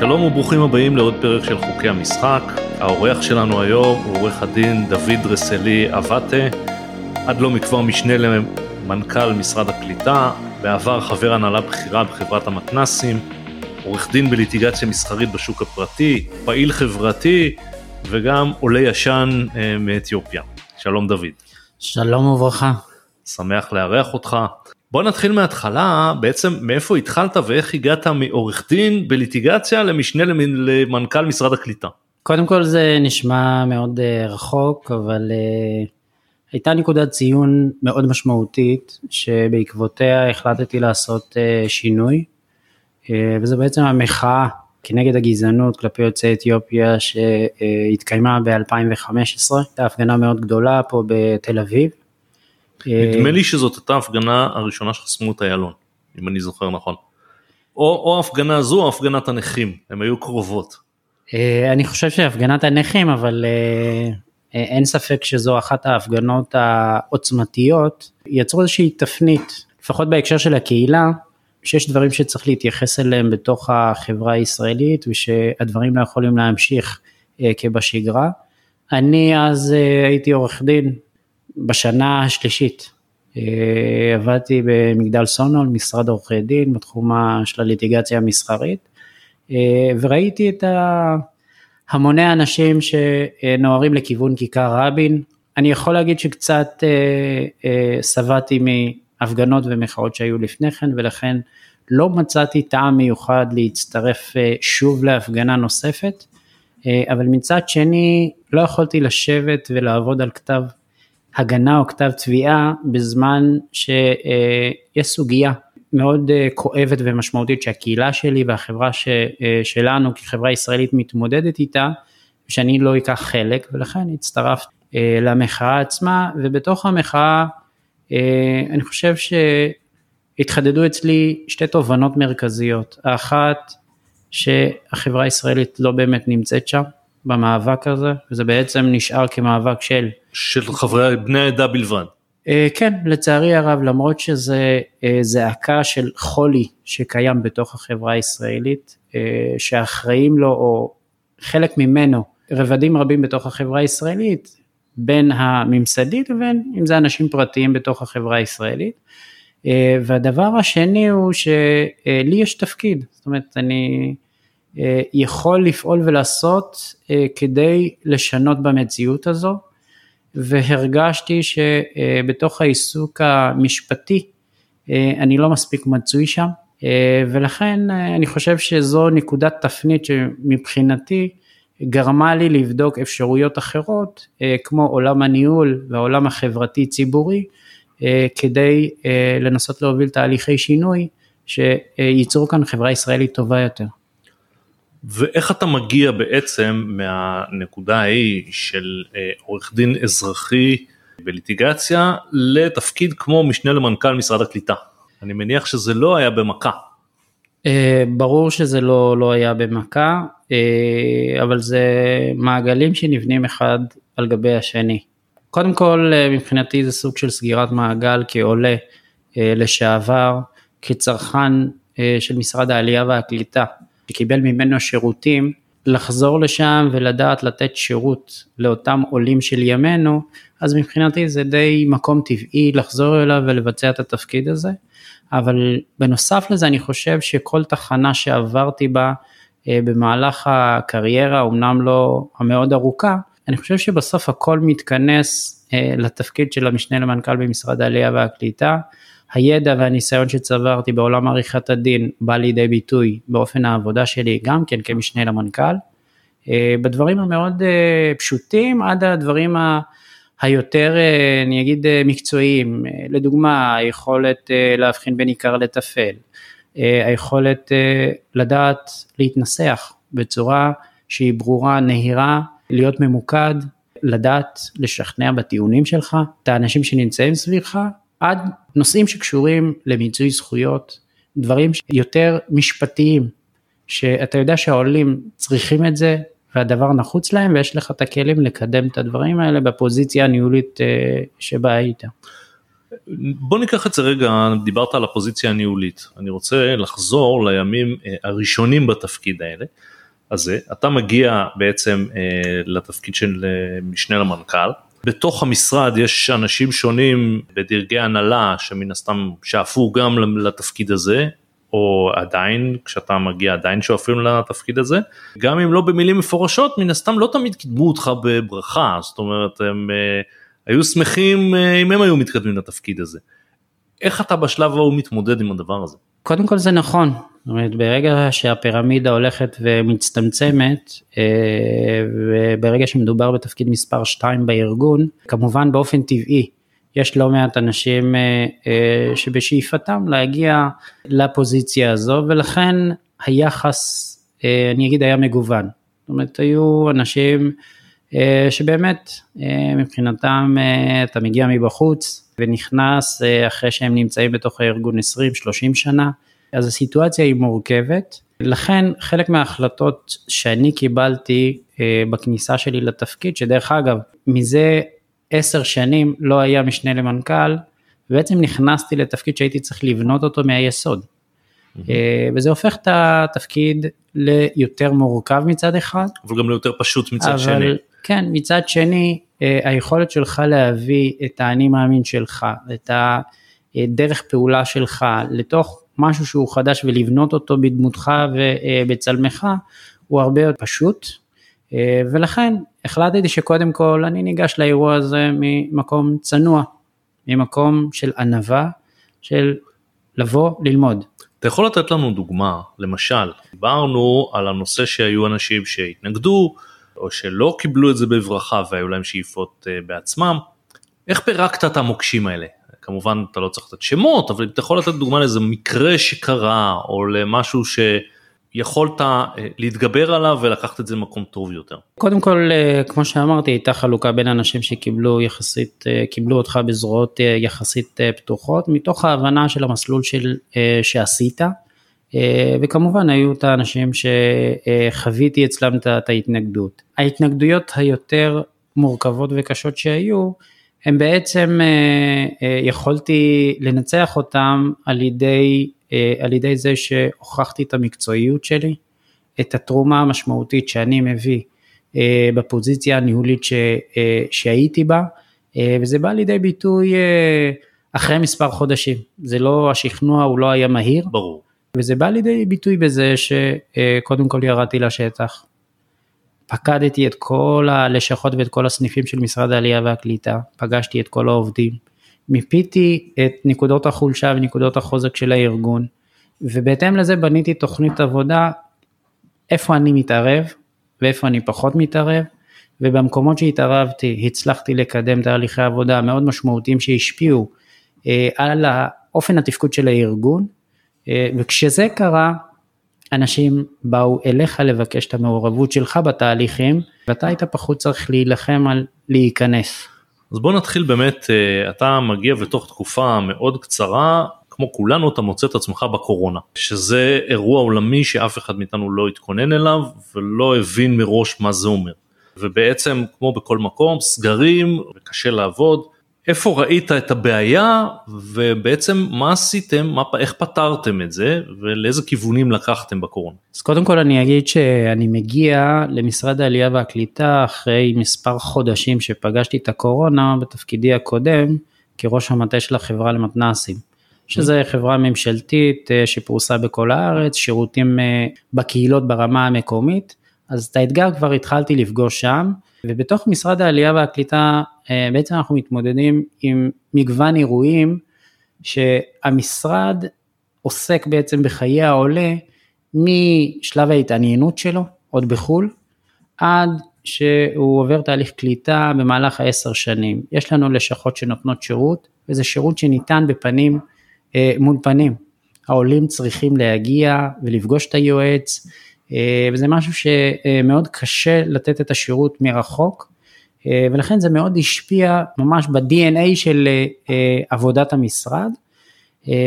שלום וברוכים הבאים לעוד פרק של חוקי המשחק. האורח שלנו היום הוא עורך הדין דוד רסלי אבטה, עד לא מכבר משנה למנכ"ל משרד הקליטה, בעבר חבר הנהלה בכירה בחברת המתנסים, עורך דין בליטיגציה מסחרית בשוק הפרטי, פעיל חברתי וגם עולה ישן אה, מאתיופיה. שלום דוד. שלום וברכה. שמח לארח אותך. בוא נתחיל מההתחלה, בעצם מאיפה התחלת ואיך הגעת מעורך דין בליטיגציה למשנה למנכ"ל משרד הקליטה. קודם כל זה נשמע מאוד uh, רחוק, אבל uh, הייתה נקודת ציון מאוד משמעותית, שבעקבותיה החלטתי לעשות uh, שינוי, וזה בעצם המחאה כנגד הגזענות כלפי יוצאי אתיופיה שהתקיימה ב-2015, הייתה הפגנה מאוד גדולה פה בתל אביב. נדמה לי שזאת הייתה ההפגנה הראשונה שחסמו את איילון, אם אני זוכר נכון. או, או ההפגנה הזו או הפגנת הנכים, הן היו קרובות. אה, אני חושב שהפגנת הנכים, אבל אה, אה, אין ספק שזו אחת ההפגנות העוצמתיות, יצרו איזושהי תפנית, לפחות בהקשר של הקהילה, שיש דברים שצריך להתייחס אליהם בתוך החברה הישראלית ושהדברים לא יכולים להמשיך כבשגרה. אני אז הייתי עורך דין בשנה השלישית. אה, עבדתי במגדל סונול, משרד עורכי דין, בתחום של הליטיגציה המסחרית, אה, וראיתי את המוני האנשים שנוהרים לכיוון כיכר רבין. אני יכול להגיד שקצת אה, שבעתי מהפגנות ומחאות שהיו לפני כן, ולכן לא מצאתי טעם מיוחד להצטרף שוב להפגנה נוספת, אבל מצד שני לא יכולתי לשבת ולעבוד על כתב הגנה או כתב תביעה בזמן שיש סוגיה מאוד אה, כואבת ומשמעותית שהקהילה שלי והחברה אה, שלנו כחברה ישראלית מתמודדת איתה, שאני לא אקח חלק ולכן הצטרפתי אה, למחאה עצמה ובתוך המחאה אני חושב שהתחדדו אצלי שתי תובנות מרכזיות, האחת שהחברה הישראלית לא באמת נמצאת שם במאבק הזה וזה בעצם נשאר כמאבק של של חברי בני העדה בלבד. אה, כן, לצערי הרב, למרות שזה אה, זעקה של חולי שקיים בתוך החברה הישראלית, אה, שאחראים לו או חלק ממנו רבדים רבים בתוך החברה הישראלית, בין הממסדית ובין אם זה אנשים פרטיים בתוך החברה הישראלית. והדבר השני הוא שלי יש תפקיד, זאת אומרת אני יכול לפעול ולעשות כדי לשנות במציאות הזו. והרגשתי שבתוך העיסוק המשפטי אה, אני לא מספיק מצוי שם אה, ולכן אה, אני חושב שזו נקודת תפנית שמבחינתי גרמה לי לבדוק אפשרויות אחרות כמו עולם הניהול והעולם החברתי ציבורי כדי לנסות להוביל תהליכי שינוי שייצרו כאן חברה ישראלית טובה יותר. ואיך אתה מגיע בעצם מהנקודה ההיא של אה, עורך דין אזרחי בליטיגציה לתפקיד כמו משנה למנכ"ל משרד הקליטה. אני מניח שזה לא היה במכה. אה, ברור שזה לא, לא היה במכה, אה, אבל זה מעגלים שנבנים אחד על גבי השני. קודם כל מבחינתי זה סוג של סגירת מעגל כעולה לשעבר, כצרכן של משרד העלייה והקליטה. שקיבל ממנו שירותים, לחזור לשם ולדעת לתת שירות לאותם עולים של ימינו, אז מבחינתי זה די מקום טבעי לחזור אליו ולבצע את התפקיד הזה. אבל בנוסף לזה אני חושב שכל תחנה שעברתי בה אה, במהלך הקריירה, אמנם לא המאוד ארוכה, אני חושב שבסוף הכל מתכנס אה, לתפקיד של המשנה למנכ"ל במשרד העלייה והקליטה, הידע והניסיון שצברתי בעולם עריכת הדין בא לידי ביטוי באופן העבודה שלי גם כן כמשנה למנכ"ל. אה, בדברים המאוד אה, פשוטים עד הדברים היותר אה, אני אגיד מקצועיים, לדוגמה היכולת להבחין בין עיקר לטפל, היכולת לדעת להתנסח בצורה שהיא ברורה, נהירה, להיות ממוקד, לדעת לשכנע בטיעונים שלך, את האנשים שנמצאים סביבך עד נושאים שקשורים למיצוי זכויות, דברים יותר משפטיים, שאתה יודע שהעולים צריכים את זה והדבר נחוץ להם ויש לך את הכלים לקדם את הדברים האלה בפוזיציה הניהולית אה, שבה היית. בוא ניקח את זה רגע, דיברת על הפוזיציה הניהולית, אני רוצה לחזור לימים אה, הראשונים בתפקיד האלה. הזה, אתה מגיע בעצם אה, לתפקיד של אה, משנה למנכ"ל, בתוך המשרד יש אנשים שונים בדרגי הנהלה שמן הסתם שאפו גם לתפקיד הזה, או עדיין כשאתה מגיע עדיין שואפים לתפקיד הזה, גם אם לא במילים מפורשות מן הסתם לא תמיד קידמו אותך בברכה, זאת אומרת הם אה, היו שמחים אה, אם הם היו מתקדמים לתפקיד הזה. איך אתה בשלב ההוא מתמודד עם הדבר הזה? קודם כל זה נכון, זאת אומרת ברגע שהפירמידה הולכת ומצטמצמת אה, וברגע שמדובר בתפקיד מספר 2 בארגון, כמובן באופן טבעי יש לא מעט אנשים אה, אה, שבשאיפתם להגיע לפוזיציה הזו ולכן היחס אני אגיד היה מגוון. זאת אומרת היו אנשים שבאמת מבחינתם אתה מגיע מבחוץ ונכנס אחרי שהם נמצאים בתוך הארגון 20-30 שנה אז הסיטואציה היא מורכבת, לכן חלק מההחלטות שאני קיבלתי אה, בכניסה שלי לתפקיד, שדרך אגב, מזה עשר שנים לא היה משנה למנכ"ל, ובעצם נכנסתי לתפקיד שהייתי צריך לבנות אותו מהיסוד. Mm-hmm. וזה הופך את התפקיד ליותר מורכב מצד אחד. אבל גם ליותר פשוט מצד אבל, שני. כן, מצד שני, אה, היכולת שלך להביא את האני מאמין שלך, את הדרך פעולה שלך לתוך משהו שהוא חדש ולבנות אותו בדמותך ובצלמך הוא הרבה יותר פשוט ולכן החלטתי שקודם כל אני ניגש לאירוע הזה ממקום צנוע, ממקום של ענווה, של לבוא ללמוד. אתה יכול לתת לנו דוגמה, למשל, דיברנו על הנושא שהיו אנשים שהתנגדו או שלא קיבלו את זה בברכה והיו להם שאיפות אה, בעצמם, איך פירקת את המוקשים האלה? כמובן אתה לא צריך לתת שמות, אבל אתה יכול לתת דוגמה לאיזה מקרה שקרה, או למשהו שיכולת אה, להתגבר עליו ולקחת את זה למקום טוב יותר. קודם כל, אה, כמו שאמרתי, הייתה חלוקה בין אנשים שקיבלו יחסית, קיבלו אותך בזרועות יחסית פתוחות, מתוך ההבנה של המסלול של, שעשית. וכמובן היו את האנשים שחוויתי אצלם את ההתנגדות. ההתנגדויות היותר מורכבות וקשות שהיו, הם בעצם אה, אה, יכולתי לנצח אותם על ידי, אה, על ידי זה שהוכחתי את המקצועיות שלי, את התרומה המשמעותית שאני מביא בפוזיציה הניהולית ש, שהייתי בה, וזה בא לידי ביטוי אחרי מספר חודשים, זה לא, השכנוע הוא לא היה מהיר, ברור, וזה בא לידי ביטוי בזה שקודם כל ירדתי לשטח, פקדתי את כל הלשכות ואת כל הסניפים של משרד העלייה והקליטה, פגשתי את כל העובדים, מיפיתי את נקודות החולשה ונקודות החוזק של הארגון, ובהתאם לזה בניתי תוכנית עבודה איפה אני מתערב ואיפה אני פחות מתערב, ובמקומות שהתערבתי הצלחתי לקדם תהליכי עבודה מאוד משמעותיים שהשפיעו אה, על אופן התפקוד של הארגון, וכשזה קרה אנשים באו אליך לבקש את המעורבות שלך בתהליכים, ואתה היית פחות צריך להילחם על להיכנס. אז בוא נתחיל באמת, אה, אתה מגיע בתוך תקופה מאוד קצרה, כמו כולנו אתה מוצא את עצמך בקורונה, שזה אירוע עולמי שאף אחד מאיתנו לא התכונן אליו ולא הבין מראש מה זה אומר. ובעצם כמו בכל מקום, סגרים וקשה לעבוד, איפה ראית את הבעיה ובעצם מה עשיתם, מה, איך פתרתם את זה ולאיזה כיוונים לקחתם בקורונה. אז קודם כל אני אגיד שאני מגיע למשרד העלייה והקליטה אחרי מספר חודשים שפגשתי את הקורונה בתפקידי הקודם כראש המטה של החברה למתנ"סים. שזה חברה ממשלתית אה, שפרוסה בכל הארץ, שירותים אה, בקהילות ברמה המקומית, אז את האתגר כבר התחלתי לפגוש שם, ובתוך משרד העלייה והקליטה אה, בעצם אנחנו מתמודדים עם מגוון אירועים שהמשרד עוסק בעצם בחיי העולה משלב ההתעניינות שלו, עוד בחו"ל, עד שהוא עובר תהליך קליטה במהלך העשר שנים. יש לנו לשכות שנותנות שירות, וזה שירות שניתן בפנים אה, מול פנים. העולים צריכים להגיע ולפגוש את היועץ, וזה משהו שמאוד קשה לתת את השירות מרחוק, אה, ולכן זה מאוד השפיע ממש ב-DNA של אה, עבודת המשרד,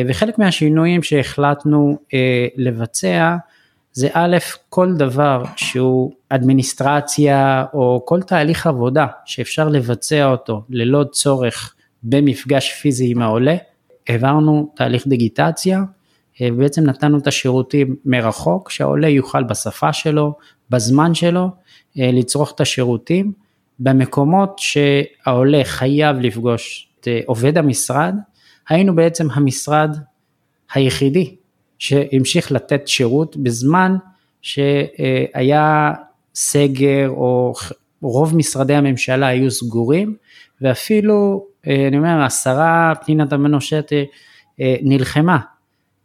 וחלק מהשינויים שהחלטנו לבצע זה א', כל דבר שהוא אדמיניסטרציה או כל תהליך עבודה שאפשר לבצע אותו ללא צורך במפגש פיזי עם העולה, העברנו תהליך דיגיטציה, ובעצם נתנו את השירותים מרחוק, שהעולה יוכל בשפה שלו, בזמן שלו, לצרוך את השירותים. במקומות שהעולה חייב לפגוש את עובד המשרד, היינו בעצם המשרד היחידי שהמשיך לתת שירות בזמן שהיה סגר או רוב משרדי הממשלה היו סגורים ואפילו, אני אומר, השרה פנינה תמנו שטה נלחמה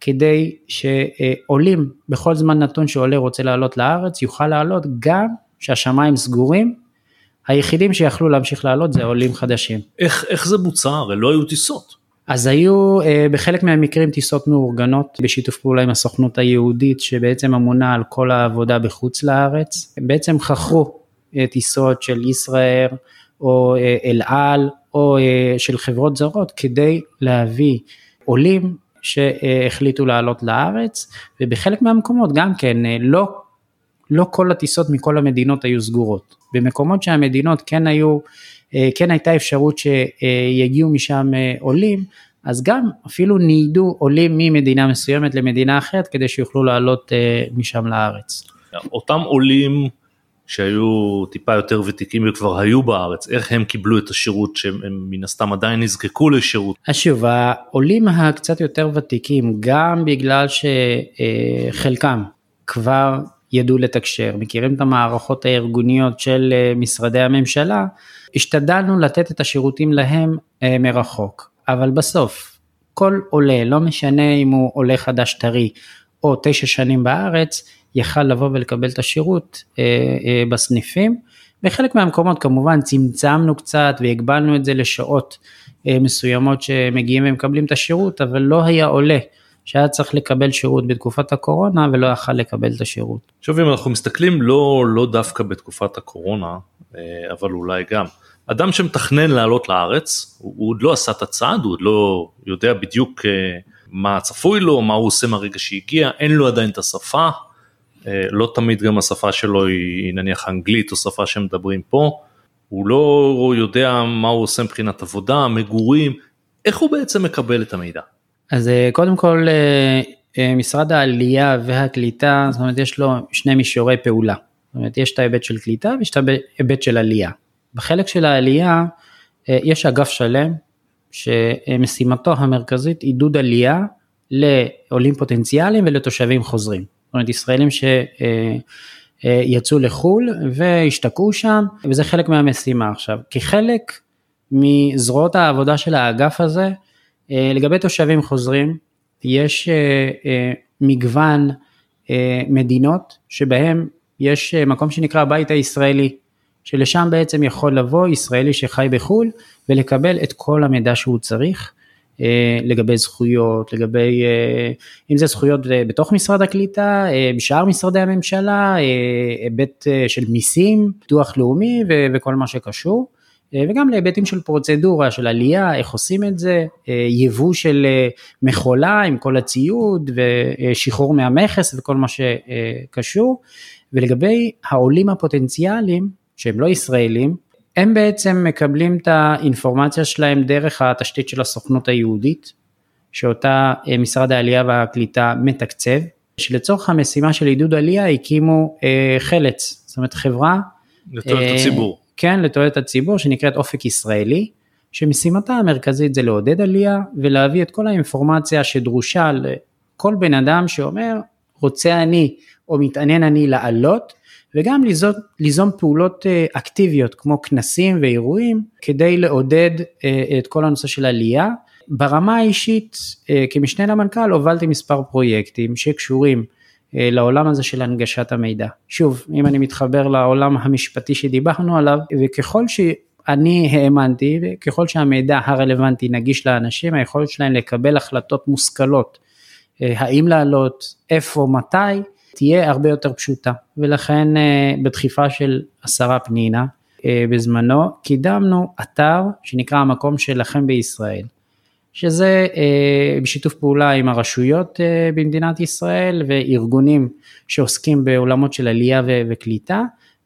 כדי שעולים בכל זמן נתון שעולה רוצה לעלות לארץ יוכל לעלות גם שהשמיים סגורים היחידים שיכלו להמשיך לעלות זה עולים חדשים. איך, איך זה בוצע? הרי לא היו טיסות. אז היו אה, בחלק מהמקרים טיסות מאורגנות בשיתוף פעולה עם הסוכנות היהודית שבעצם אמונה על כל העבודה בחוץ לארץ. הם בעצם חכרו אה, טיסות של ישראל או אה, אל על או של חברות זרות כדי להביא עולים שהחליטו לעלות לארץ ובחלק מהמקומות גם כן לא, לא כל הטיסות מכל המדינות היו סגורות. במקומות שהמדינות כן היו, אה, כן הייתה אפשרות שיגיעו משם אה, עולים, אז גם אפילו ניידו עולים ממדינה מסוימת למדינה אחרת כדי שיוכלו לעלות אה, משם לארץ. אותם עולים שהיו טיפה יותר ותיקים וכבר היו בארץ, איך הם קיבלו את השירות שהם מן הסתם עדיין נזקקו לשירות? אז שוב, העולים הקצת יותר ותיקים, גם בגלל שחלקם כבר ידעו לתקשר, מכירים את המערכות הארגוניות של משרדי הממשלה, השתדלנו לתת את השירותים להם אה, מרחוק, אבל בסוף כל עולה, לא משנה אם הוא עולה חדש טרי או תשע שנים בארץ, יכל לבוא ולקבל את השירות אה, בסניפים. בחלק מהמקומות כמובן צמצמנו קצת והגבלנו את זה לשעות מסוימות שמגיעים ומקבלים את השירות, אבל לא היה עולה שהיה צריך לקבל שירות בתקופת הקורונה ולא יכל לקבל את השירות. עכשיו אם אנחנו מסתכלים לא, לא דווקא בתקופת הקורונה, אה, אבל אולי גם, אדם שמתכנן לעלות לארץ, הוא עוד לא עשה את הצעד, הוא עוד לא יודע בדיוק אה, מה צפוי לו, מה הוא עושה מהרגע שהגיע, אין לו עדיין את השפה, אה, לא תמיד גם השפה שלו היא נניח אנגלית או שפה שמדברים פה, הוא לא יודע מה הוא עושה מבחינת עבודה, מגורים, איך הוא בעצם מקבל את המידע? אז אה, קודם כל אה, משרד העלייה והקליטה, זאת אומרת יש לו שני מישורי פעולה. זאת אומרת יש את ההיבט של קליטה ויש את ההיבט של עלייה. בחלק של העלייה יש אגף שלם שמשימתו המרכזית עידוד עלייה לעולים פוטנציאליים ולתושבים חוזרים. זאת אומרת ישראלים שיצאו לחו"ל והשתקעו שם וזה חלק מהמשימה עכשיו. כחלק מזרועות העבודה של האגף הזה אה, לגבי תושבים חוזרים, יש אה, אה, מגוון מדינות שבהם יש מקום שנקרא הבית הישראלי, שלשם בעצם יכול לבוא ישראלי שחי בחו"ל ולקבל את כל המידע שהוא צריך. לגבי זכויות, לגבי אם זה זכויות בתוך משרד הקליטה, בשאר משרדי הממשלה, היבט של מיסים, פיתוח לאומי וכל מה שקשור. אה, וגם להיבטים של פרוצדורה, של עלייה, איך עושים את זה, אה, יבוא של אה, מכולה עם כל הציוד ושחרור מהמכס וכל מה שקשור. ולגבי העולים הפוטנציאליים, שהם לא ישראלים, הם בעצם מקבלים את האינפורמציה שלהם דרך התשתית של הסוכנות היהודית, שאותה משרד העלייה והקליטה מתקצב, שלצורך המשימה של עידוד עלייה הקימו חלץ, זאת אומרת חברה. לתועלת הציבור. כן לתועלת הציבור שנקראת אופק ישראלי, שמשימתה המרכזית זה לעודד עלייה ולהביא את כל האינפורמציה שדרושה לכל בן אדם שאומר רוצה אני או מתעניין אני לעלות וגם ליזום, ליזום פעולות אה, אקטיביות כמו כנסים ואירועים כדי לעודד אה, את כל הנושא של עלייה. ברמה האישית אה, כמשנה למנכ"ל הובלתי מספר פרויקטים שקשורים לעולם הזה של הנגשת המידע. שוב, אם אני מתחבר לעולם המשפטי שדיברנו עליו, וככל שאני האמנתי, וככל שהמידע הרלוונטי נגיש לאנשים, היכולת שלהם לקבל החלטות מושכלות, האם לעלות, איפה, מתי, תהיה הרבה יותר פשוטה. ולכן אה, בדחיפה של השרה פנינה, בזמנו, קידמנו אתר שנקרא המקום שלכם בישראל. שזה אה, בשיתוף פעולה עם הרשויות אה, במדינת ישראל וארגונים שעוסקים בעולמות של עלייה וקליטה,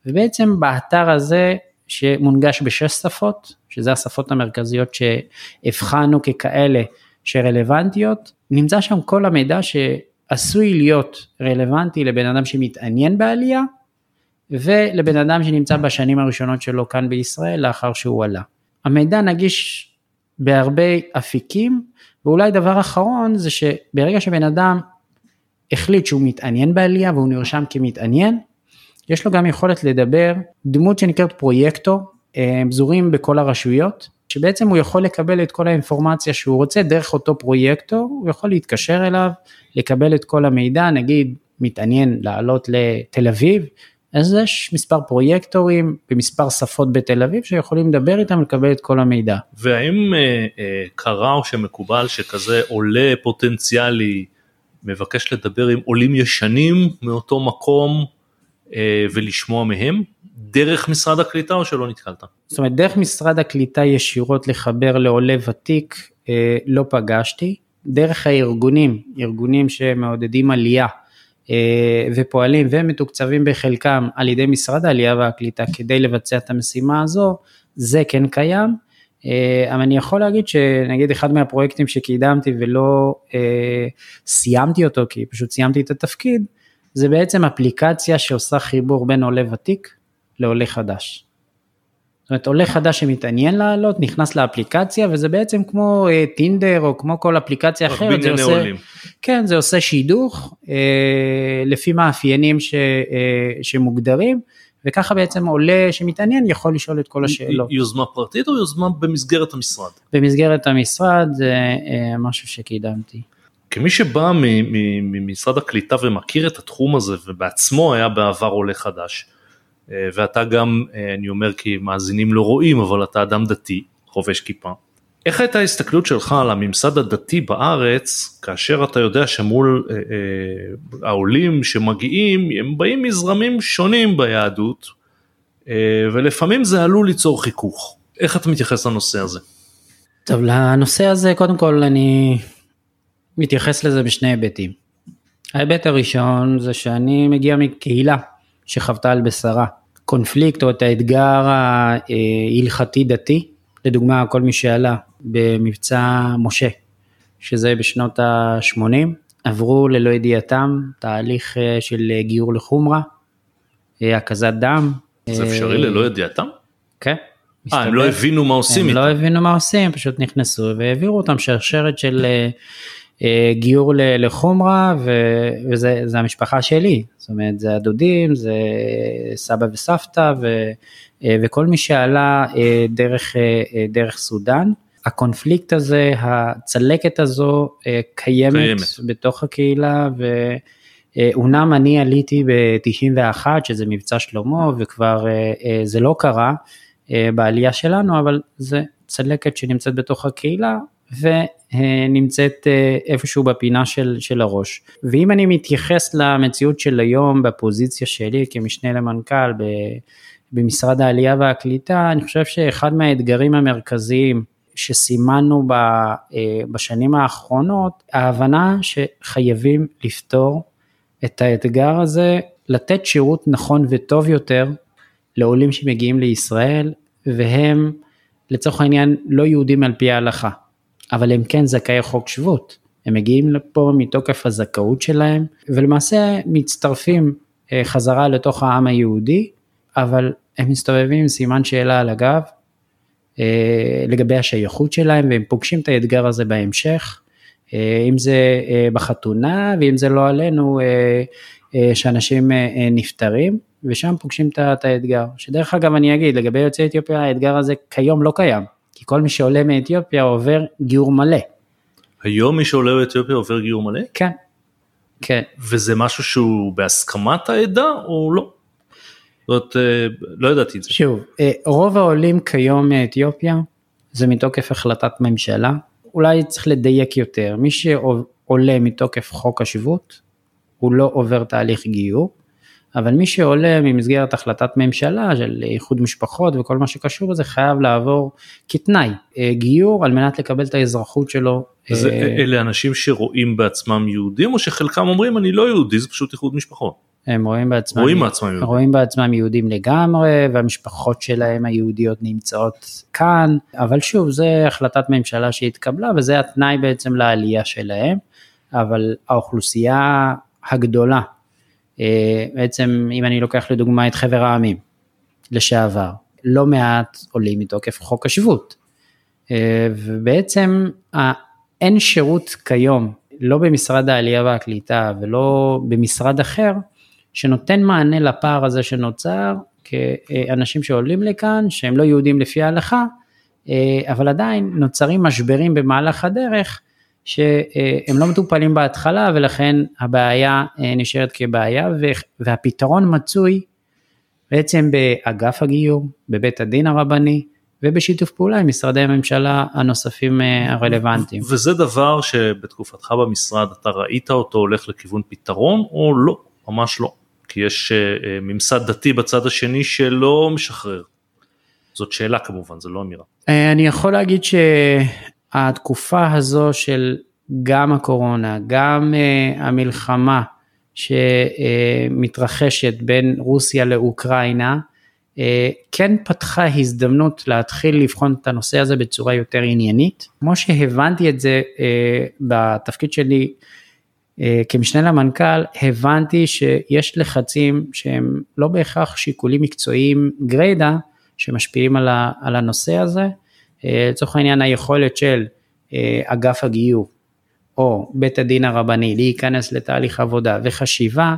ובעצם באתר הזה שמונגש בשש שפות, שזה השפות המרכזיות שהבחנו ככאלה שרלוונטיות, נמצא שם כל המידע שעשוי להיות רלוונטי לבן אדם שמתעניין בעלייה, ולבן אדם שנמצא בשנים הראשונות שלו כאן בישראל לאחר שהוא עלה. המידע נגיש בהרבה אפיקים, ואולי דבר אחרון זה שברגע שבן אדם החליט שהוא מתעניין בעלייה והוא נרשם כמתעניין, יש לו גם יכולת לדבר, דמות שנקראת פרויקטור, הם פזורים בכל הרשויות, שבעצם הוא יכול לקבל את כל האינפורמציה שהוא רוצה דרך אותו פרויקטור, הוא יכול להתקשר אליו, לקבל את כל המידע, נגיד מתעניין לעלות לתל אביב, אז יש מספר פרויקטורים במספר שפות בתל אביב שיכולים לדבר איתם ולקבל את כל המידע. והאם אה, אה, קרה או שמקובל שכזה עולה פוטנציאלי מבקש לדבר עם עולים ישנים מאותו מקום אה, ולשמוע מהם דרך משרד הקליטה או שלא נתקלת? זאת אומרת דרך משרד הקליטה ישירות לחבר לעולה ותיק אה, לא פגשתי, דרך הארגונים, ארגונים שמעודדים עלייה אה, ופועלים ומתוקצבים בחלקם על ידי משרד העלייה והקליטה כדי לבצע את המשימה הזו, זה כן קיים. אבל אני יכול להגיד שנגיד אחד מהפרויקטים שקידמתי ולא אה, סיימתי אותו כי פשוט סיימתי את התפקיד, זה בעצם אפליקציה שעושה חיבור בין עולה ותיק לעולה חדש. זאת אומרת עולה חדש שמתעניין לעלות נכנס לאפליקציה וזה בעצם כמו אה, טינדר או כמו כל אפליקציה אחרת, זה עושה, עולים. כן זה עושה שידוך אה, לפי מאפיינים ש, אה, שמוגדרים וככה בעצם עולה שמתעניין יכול לשאול את כל השאלות. יוזמה פרטית או יוזמה במסגרת המשרד? במסגרת המשרד זה אה, משהו שקידמתי. כמי שבא ממשרד הקליטה ומכיר את התחום הזה ובעצמו היה בעבר עולה חדש, ואתה גם, אה, אני אומר כי מאזינים לא רואים, אבל אתה אדם דתי, חובש כיפה. איך הייתה ההסתכלות שלך על הממסד הדתי בארץ, כאשר אתה יודע שמול אה, אה, העולים שמגיעים, הם באים מזרמים שונים ביהדות, אה, ולפעמים זה עלול ליצור חיכוך. איך אתה מתייחס לנושא הזה? טוב, לנושא הזה קודם כל אני מתייחס לזה בשני היבטים. ההיבט הראשון זה שאני מגיע מקהילה שחוותה על בשרה קונפליקט או את האתגר ההלכתי דתי, לדוגמה כל מי שעלה במבצע משה, שזה בשנות ה-80, עברו ללא ידיעתם תהליך אה, של גיור לחומרה, אה, הקזת דם. זה אפשרי ללא ידיעתם? כן. אה, הם לא הבינו מה עושים איתם. הם לא הבינו מה עושים, פשוט נכנסו והעבירו אותם שרשרת של אה, גיור לחומרה וזה המשפחה שלי, זאת אומרת זה הדודים, זה סבא וסבתא ו, אה, וכל מי שעלה אה, דרך, דרך סודאן. הקונפליקט הזה, הצלקת הזו קיימת, קיימת. בתוך הקהילה ואומנם אני עליתי ב-91 שזה מבצע שלמה וכבר זה לא קרה בעלייה שלנו אבל זה צלקת שנמצאת בתוך הקהילה ונמצאת אה, איפשהו בפינה של, של הראש. ואם אני מתייחס למציאות של היום בפוזיציה שלי כמשנה למנכ"ל במשרד העלייה והקליטה, אני חושב שאחד מהאתגרים המרכזיים שסימנו אה, בשנים האחרונות, ההבנה שחייבים לפתור את האתגר הזה, לתת שירות נכון וטוב יותר לעולים שמגיעים לישראל, והם לצורך העניין לא יהודים על פי ההלכה. אבל הם כן זכאי חוק שבות. הם מגיעים לפה מתוקף הזכאות שלהם, ולמעשה מצטרפים אה, חזרה לתוך העם היהודי, אבל הם מסתובבים עם סימן שאלה על הגב אה, לגבי השייכות שלהם, והם פוגשים את האתגר הזה בהמשך, אה, אם זה בחתונה, ואם זה לא עלינו, שאנשים נפטרים, ושם פוגשים את האתגר. שדרך אגב אני אגיד, לגבי יוצאי אתיופיה האתגר הזה כיום לא קיים. כי כל מי שעולה מאתיופיה עובר גיור מלא. היום מי שעולה מאתיופיה עובר גיור מלא? כן. כן. וזה משהו שהוא בהסכמת העדה או לא? זאת אה, לא ידעתי את זה. שוב, אה, רוב העולים כיום מאתיופיה זה מתוקף החלטת ממשלה, אולי צריך לדייק יותר, מי שעולה מתוקף חוק השבות, הוא לא עובר תהליך גיור, אבל מי שעולה ממסגרת החלטת ממשלה של איחוד משפחות וכל מה שקשור לזה חייב לעבור כתנאי אה, גיור על מנת לקבל את האזרחות שלו. זה, אה, אלה אנשים שרואים בעצמם יהודים או שחלקם אומרים אני לא יהודי זה פשוט איחוד משפחות. הם רואים בעצמם, רואים בעצמם יהודים. רואים בעצמם יהודים לגמרי, והמשפחות שלהם היהודיות נמצאות כאן, אבל שוב, זה החלטת ממשלה שהתקבלה, וזה התנאי בעצם לעלייה שלהם, אבל האוכלוסייה הגדולה, אה, בעצם אם אני לוקח לדוגמה את חבר העמים לשעבר, לא מעט עולים מתוקף חוק השבות, אה, ובעצם אין שירות כיום, לא במשרד העלייה והקליטה ולא במשרד אחר, שנותן מענה לפער הזה שנוצר כאנשים שעולים לכאן, שהם לא יהודים לפי ההלכה, אה, אבל עדיין נוצרים משברים במהלך הדרך, שהם לא מטופלים בהתחלה ולכן הבעיה אה, נשארת כבעיה והפתרון מצוי בעצם באגף הגיור, בבית הדין הרבני ובשיתוף פעולה עם משרדי הממשלה הנוספים אה, הרלוונטיים. וזה דבר שבתקופתך במשרד אתה ראית אותו הולך לכיוון פתרון או לא? ממש לא. כי יש אה, ממסד דתי בצד השני שלא משחרר. זאת שאלה כמובן, זה לא אמירה. אני יכול להגיד שהתקופה הזו של גם הקורונה, גם המלחמה שמתרחשת בין רוסיה לאוקראינה, כן פתחה הזדמנות להתחיל לבחון את הנושא הזה בצורה יותר עניינית. כמו שהבנתי את זה בתפקיד שלי כמשנה למנכ"ל, הבנתי שיש לחצים שהם לא בהכרח שיקולים מקצועיים גריידא, שמשפיעים על הנושא הזה. לצורך העניין היכולת של אגף הגיור או בית הדין הרבני להיכנס לתהליך עבודה וחשיבה,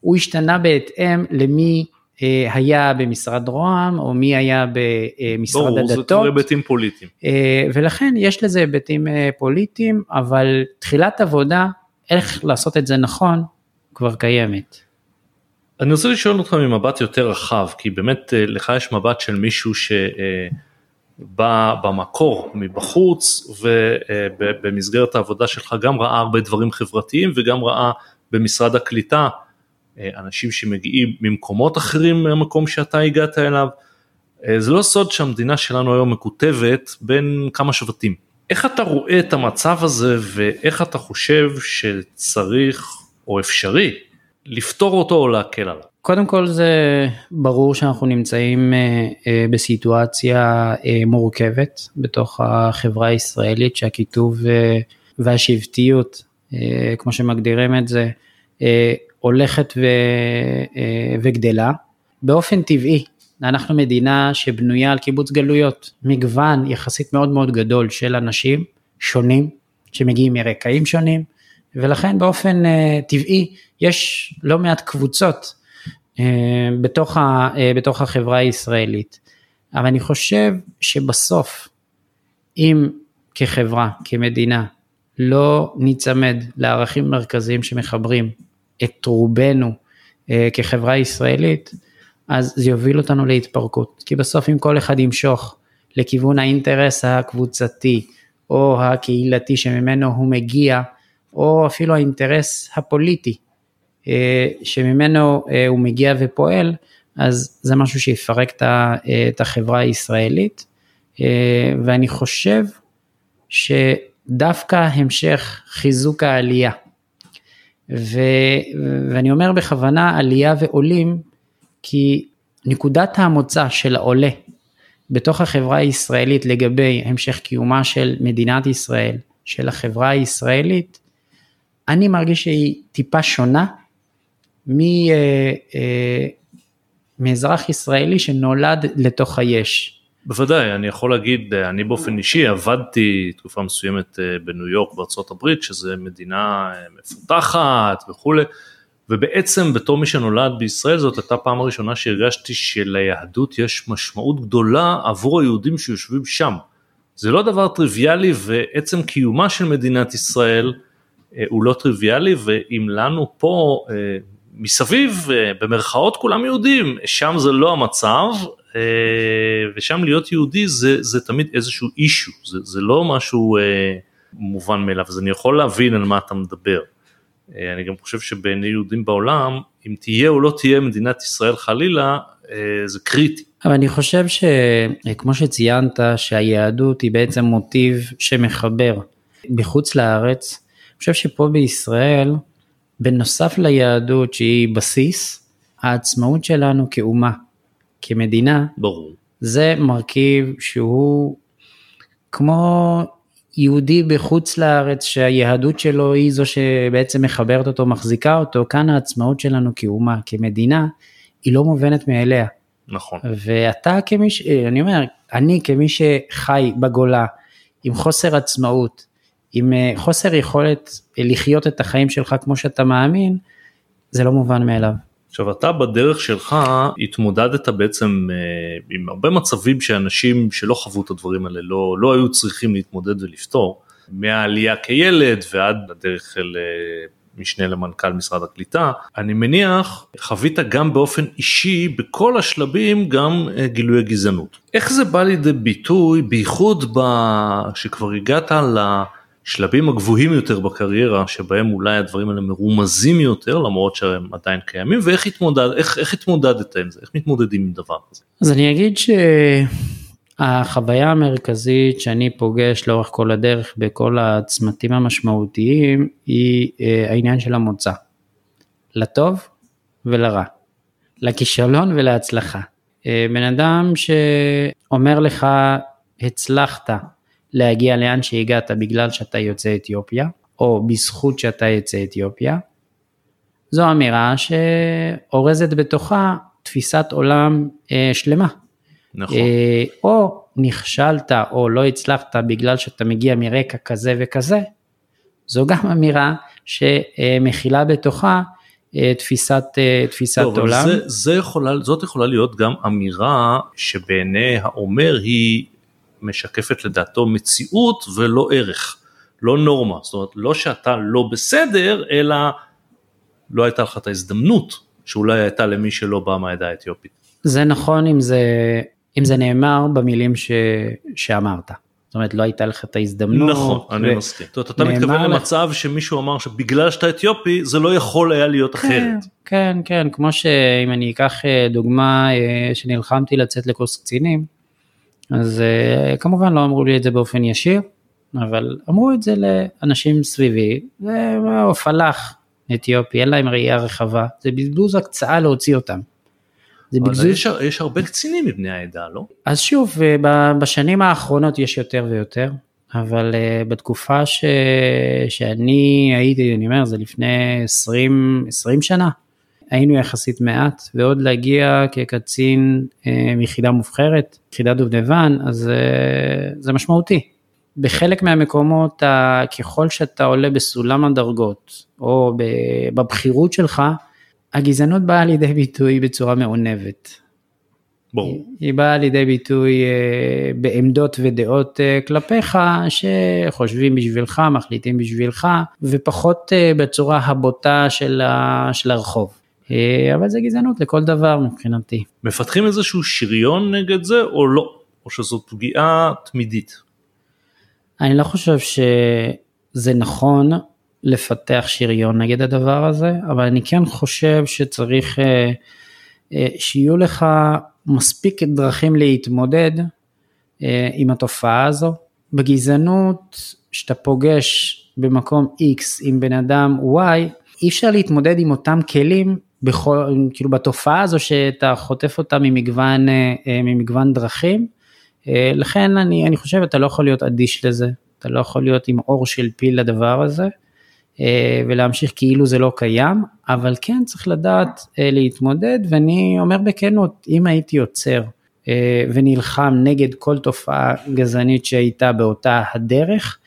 הוא השתנה בהתאם למי אה, היה במשרד רוה"מ או מי היה במשרד ברור, הדתות. ברור, זה היבטים פוליטיים. אה, ולכן יש לזה היבטים אה, פוליטיים, אבל תחילת עבודה, איך לעשות את זה נכון, כבר קיימת. אני רוצה לשאול אותך ממבט יותר רחב, כי באמת לך יש מבט של מישהו ש... בא במקור מבחוץ ובמסגרת העבודה שלך גם ראה הרבה דברים חברתיים וגם ראה במשרד הקליטה אה, אנשים שמגיעים ממקומות אחרים מהמקום שאתה הגעת אליו. אה, זה לא סוד שהמדינה שלנו היום מקוטבת בין כמה שבטים. איך אתה רואה את המצב הזה ואיך אתה חושב שצריך או אפשרי לפתור אותו או להקל עליו? קודם כל זה ברור שאנחנו נמצאים אה, אה, בסיטואציה אה, מורכבת בתוך החברה הישראלית שהקיטוב והשבטיות כמו שמגדירים את זה הולכת ו, וגדלה. באופן טבעי אנחנו מדינה שבנויה על קיבוץ גלויות מגוון יחסית מאוד מאוד גדול של אנשים שונים שמגיעים מרקעים שונים ולכן באופן טבעי יש לא מעט קבוצות בתוך, ה, אה, בתוך החברה הישראלית. אבל אני חושב שבסוף, אם כחברה, כמדינה, לא ניצמד לערכים מרכזיים שמחברים את רובנו אה, כחברה ישראלית, אז זה יוביל אותנו להתפרקות. כי בסוף אם כל אחד ימשוך לכיוון האינטרס הקבוצתי או הקהילתי שממנו הוא מגיע, או אפילו האינטרס הפוליטי אה, שממנו אה, הוא מגיע ופועל, אז זה משהו שיפרק את החברה הישראלית, אה, ואני חושב שדווקא המשך חיזוק העלייה, ו, ואני אומר בכוונה עלייה ועולים, כי נקודת המוצא של העולה בתוך החברה הישראלית לגבי המשך קיומה של מדינת ישראל, של החברה הישראלית, אני מרגיש שהיא טיפה שונה אה, אה, מאזרח ישראלי שנולד לתוך היש. בוודאי, אני יכול להגיד, אה, אני באופן אישי עבדתי תקופה מסוימת בניו יורק הברית, שזו מדינה מפותחת וכולי, ובעצם בתור מי שנולד בישראל זאת הייתה פעם הראשונה שהרגשתי שליהדות יש משמעות גדולה עבור היהודים שיושבים שם. זה לא דבר טריוויאלי ועצם קיומה של מדינת ישראל הוא לא טריוויאלי ואם לנו פה מסביב אה, במרכאות כולם יהודים, שם זה לא המצב אה, ושם להיות יהודי זה, זה תמיד איזשהו אישו, זה, זה לא משהו אה, מובן מאליו, אז אני יכול להבין על מה אתה מדבר. אני גם חושב שבעיני יהודים בעולם, אם תהיה או לא תהיה מדינת ישראל חלילה, זה קריטי. אבל אני חושב שכמו שציינת שהיהדות היא בעצם מוטיב שמחבר בחוץ לארץ, אני חושב שפה בישראל בנוסף ליהדות שהיא בסיס, העצמאות שלנו כאומה, כמדינה, ברור. זה מרכיב שהוא כמו יהודי בחוץ לארץ שהיהדות שלו היא זו שבעצם מחברת אותו, מחזיקה אותו, כאן העצמאות שלנו כאומה, כמדינה, היא לא מובנת מאליה. נכון. ואתה כמי ש... אני אומר, אני כמי שחי בגולה עם חוסר עצמאות, עם אה, חוסר יכולת לחיות את החיים שלך כמו שאתה מאמין, זה לא מובן מאליו. עכשיו אתה בדרך שלך התמודדת בעצם אה, עם הרבה מצבים שאנשים שלא חוו את הדברים האלה לא, לא היו צריכים להתמודד ולפתור, מהעלייה כילד ועד הדרך אל אה, משנה למנכ"ל משרד הקליטה, אני מניח חווית גם באופן אישי בכל השלבים גם אה, גילויי גזענות. איך זה בא לידי ביטוי בייחוד ב... שכבר הגעת לשלבים הגבוהים יותר בקריירה שבהם אולי הדברים האלה מרומזים יותר למרות שהם עדיין קיימים ואיך התמודד, איך, איך התמודדת עם זה, איך מתמודדים עם דבר כזה. אז אני אגיד ש... החוויה המרכזית שאני פוגש לאורך כל הדרך בכל הצמתים המשמעותיים היא אה, העניין של המוצא. לטוב ולרע, לכישלון ולהצלחה. אה, בן אדם שאומר לך הצלחת להגיע לאן שהגעת בגלל שאתה יוצא אתיופיה, או בזכות שאתה יוצא אתיופיה, זו אמירה שאורזת בתוכה תפיסת עולם אה, שלמה. נכון. אה, או נכשלת או לא הצלחת בגלל שאתה מגיע מרקע כזה וכזה, זו גם אמירה שמכילה בתוכה אה, תפיסת, אה, תפיסת טוב, עולם. זה, זה יכולה, זאת יכולה להיות גם אמירה שבעיני האומר היא משקפת לדעתו מציאות ולא ערך, לא נורמה, זאת אומרת לא שאתה לא בסדר אלא לא הייתה לך את ההזדמנות שאולי הייתה למי שלא בא מהעדה האתיופית. זה נכון אם זה אם זה נאמר במילים ש... שאמרת. זאת אומרת, לא הייתה לך את ההזדמנות. נכון, אני מסכים. זאת אומרת, אתה מתכוון למצב שמישהו אמר שבגלל שאתה אתיופי זה לא יכול היה להיות כן, אחרת. כן, כן, כמו שאם אני אקח אה, דוגמה אה, שנלחמתי לצאת לקורס קצינים, אז אה, כמובן לא אמרו לי את זה באופן ישיר, אבל אמרו את זה לאנשים סביבי, זה פלאח אתיופי, אין להם ראייה רחבה, זה בזבוז הקצאה להוציא אותם. זה בגזוז... יש, יש הרבה קצינים מבני העדה, לא? אז שוב, אה, בשנים האחרונות יש יותר ויותר, אבל אה, בתקופה ש... שאני הייתי, אני אומר, זה לפני 20, 20 שנה, היינו יחסית מעט, ועוד להגיע כקצין אה, מיחידה מובחרת, יחידת דובדבן, אז זה משמעותי. בחלק מהמקומות, ככל שאתה עולה בסולם הדרגות, או בבחירות שלך, הגזענות באה לידי ביטוי בצורה מעונבת. ברור. היא באה לידי ביטוי אה, בעמדות ודעות אה, כלפיך שחושבים בשבילך, מחליטים בשבילך, ופחות אה, בצורה הבוטה של, ה, של הרחוב. אבל זה גזענות לכל דבר מבחינתי. מפתחים איזשהו שריון נגד זה או לא? או שזו פגיעה תמידית? אני לא חושב שזה נכון לפתח שריון נגד הדבר הזה, אבל אני כן חושב שצריך אה, אה, שיהיו לך מספיק דרכים להתמודד אה, עם התופעה הזו. בגזענות, שאתה פוגש במקום X עם בן אדם Y, אי אפשר להתמודד עם אותם כלים בכל, כאילו בתופעה הזו שאתה חוטף אותה ממגוון, ממגוון דרכים. לכן אני, אני חושב אתה לא יכול להיות אדיש לזה, אתה לא יכול להיות עם אור של פיל לדבר הזה. אה, ולהמשיך כאילו זה לא קיים, אבל כן צריך לדעת אה, להתמודד, ואני אומר בכנות, אם הייתי עוצר אה, ונלחם נגד כל תופעה גזענית שהייתה באותה הדרך,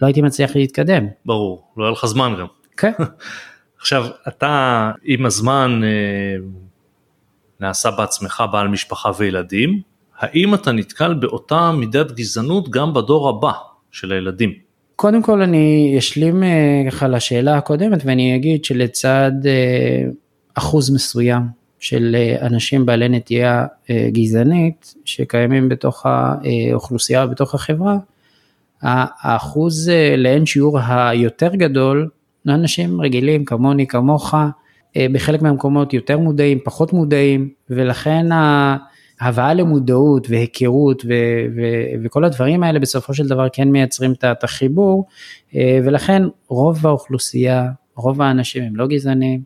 לא הייתי מצליח להתקדם. ברור, לא היה לך זמן גם. כן. עכשיו, אתה עם הזמן נעשה בעצמך בעל משפחה וילדים, האם אתה נתקל באותה מידת גזענות גם בדור הבא של הילדים? קודם כל אני אשלים אה, ככה לשאלה הקודמת ואני אגיד שלצד אה, אחוז מסוים של אה, אנשים בעלי נטייה גזענית שקיימים בתוך האוכלוסייה ובתוך החברה, האחוז לאין שיעור היותר גדול, אנשים רגילים כמוני כמוך, בחלק מהמקומות יותר מודעים, פחות מודעים, ולכן הבאה למודעות והיכרות ו- ו- וכל הדברים האלה בסופו של דבר כן מייצרים את החיבור אה, ולכן רוב האוכלוסייה רוב האנשים הם לא גזענים,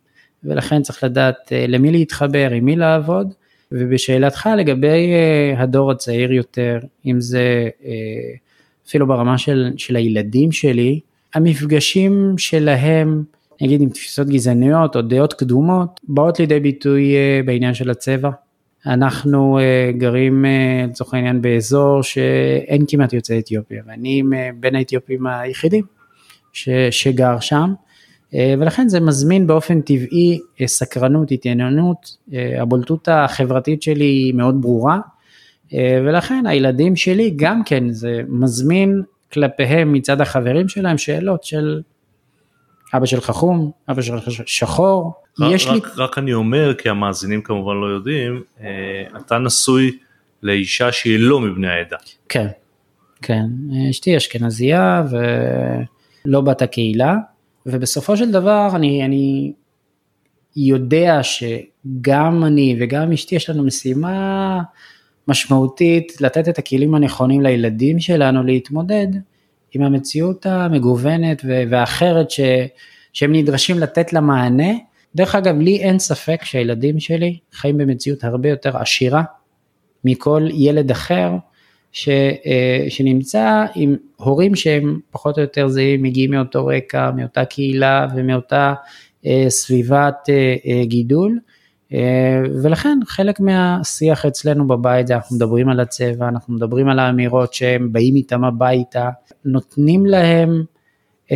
ולכן צריך לדעת למי להתחבר, עם מי לעבוד, ובשאלתך לגבי הדור הצעיר יותר, אם זה אפילו ברמה של, של הילדים שלי, המפגשים שלהם, נגיד עם תפיסות גזעניות או דעות קדומות, באות לידי ביטוי בעניין של הצבע. אנחנו uh, גרים uh, לצורך העניין באזור שאין כמעט יוצאי אתיופיה ואני בין האתיופים היחידים ש, שגר שם. ולכן זה מזמין באופן טבעי סקרנות, התעניינות, הבולטות החברתית שלי היא מאוד ברורה. ולכן הילדים שלי גם כן זה מזמין כלפיהם מצד החברים שלהם שאלות של אבא שלך חום, אבא שלך שחור, יש רק, לי... רק אני אומר, כי המאזינים כמובן לא יודעים, אה, אתה נשוי לאישה שהיא לא מבני העדה. כן, כן, אשתי אשכנזייה ולא בת הקהילה, ובסופו של דבר אני, אני יודע שגם אני וגם אשתי יש לנו משימה משמעותית לתת את הכלים הנכונים לילדים שלנו להתמודד עם המציאות המגוונת והאחרת ש, שהם נדרשים לתת לה מענה. דרך אגב, לי אין ספק שהילדים שלי חיים במציאות הרבה יותר עשירה מכל ילד אחר ש, אה, שנמצא עם הורים שהם פחות או יותר זהים, מגיעים מאותו רקע, מאותה קהילה ומאותה אה, סביבת אה, גידול. ולכן חלק מהשיח אצלנו בבית זה אנחנו מדברים על הצבע, אנחנו מדברים על האמירות שהם באים איתם הביתה, נותנים להם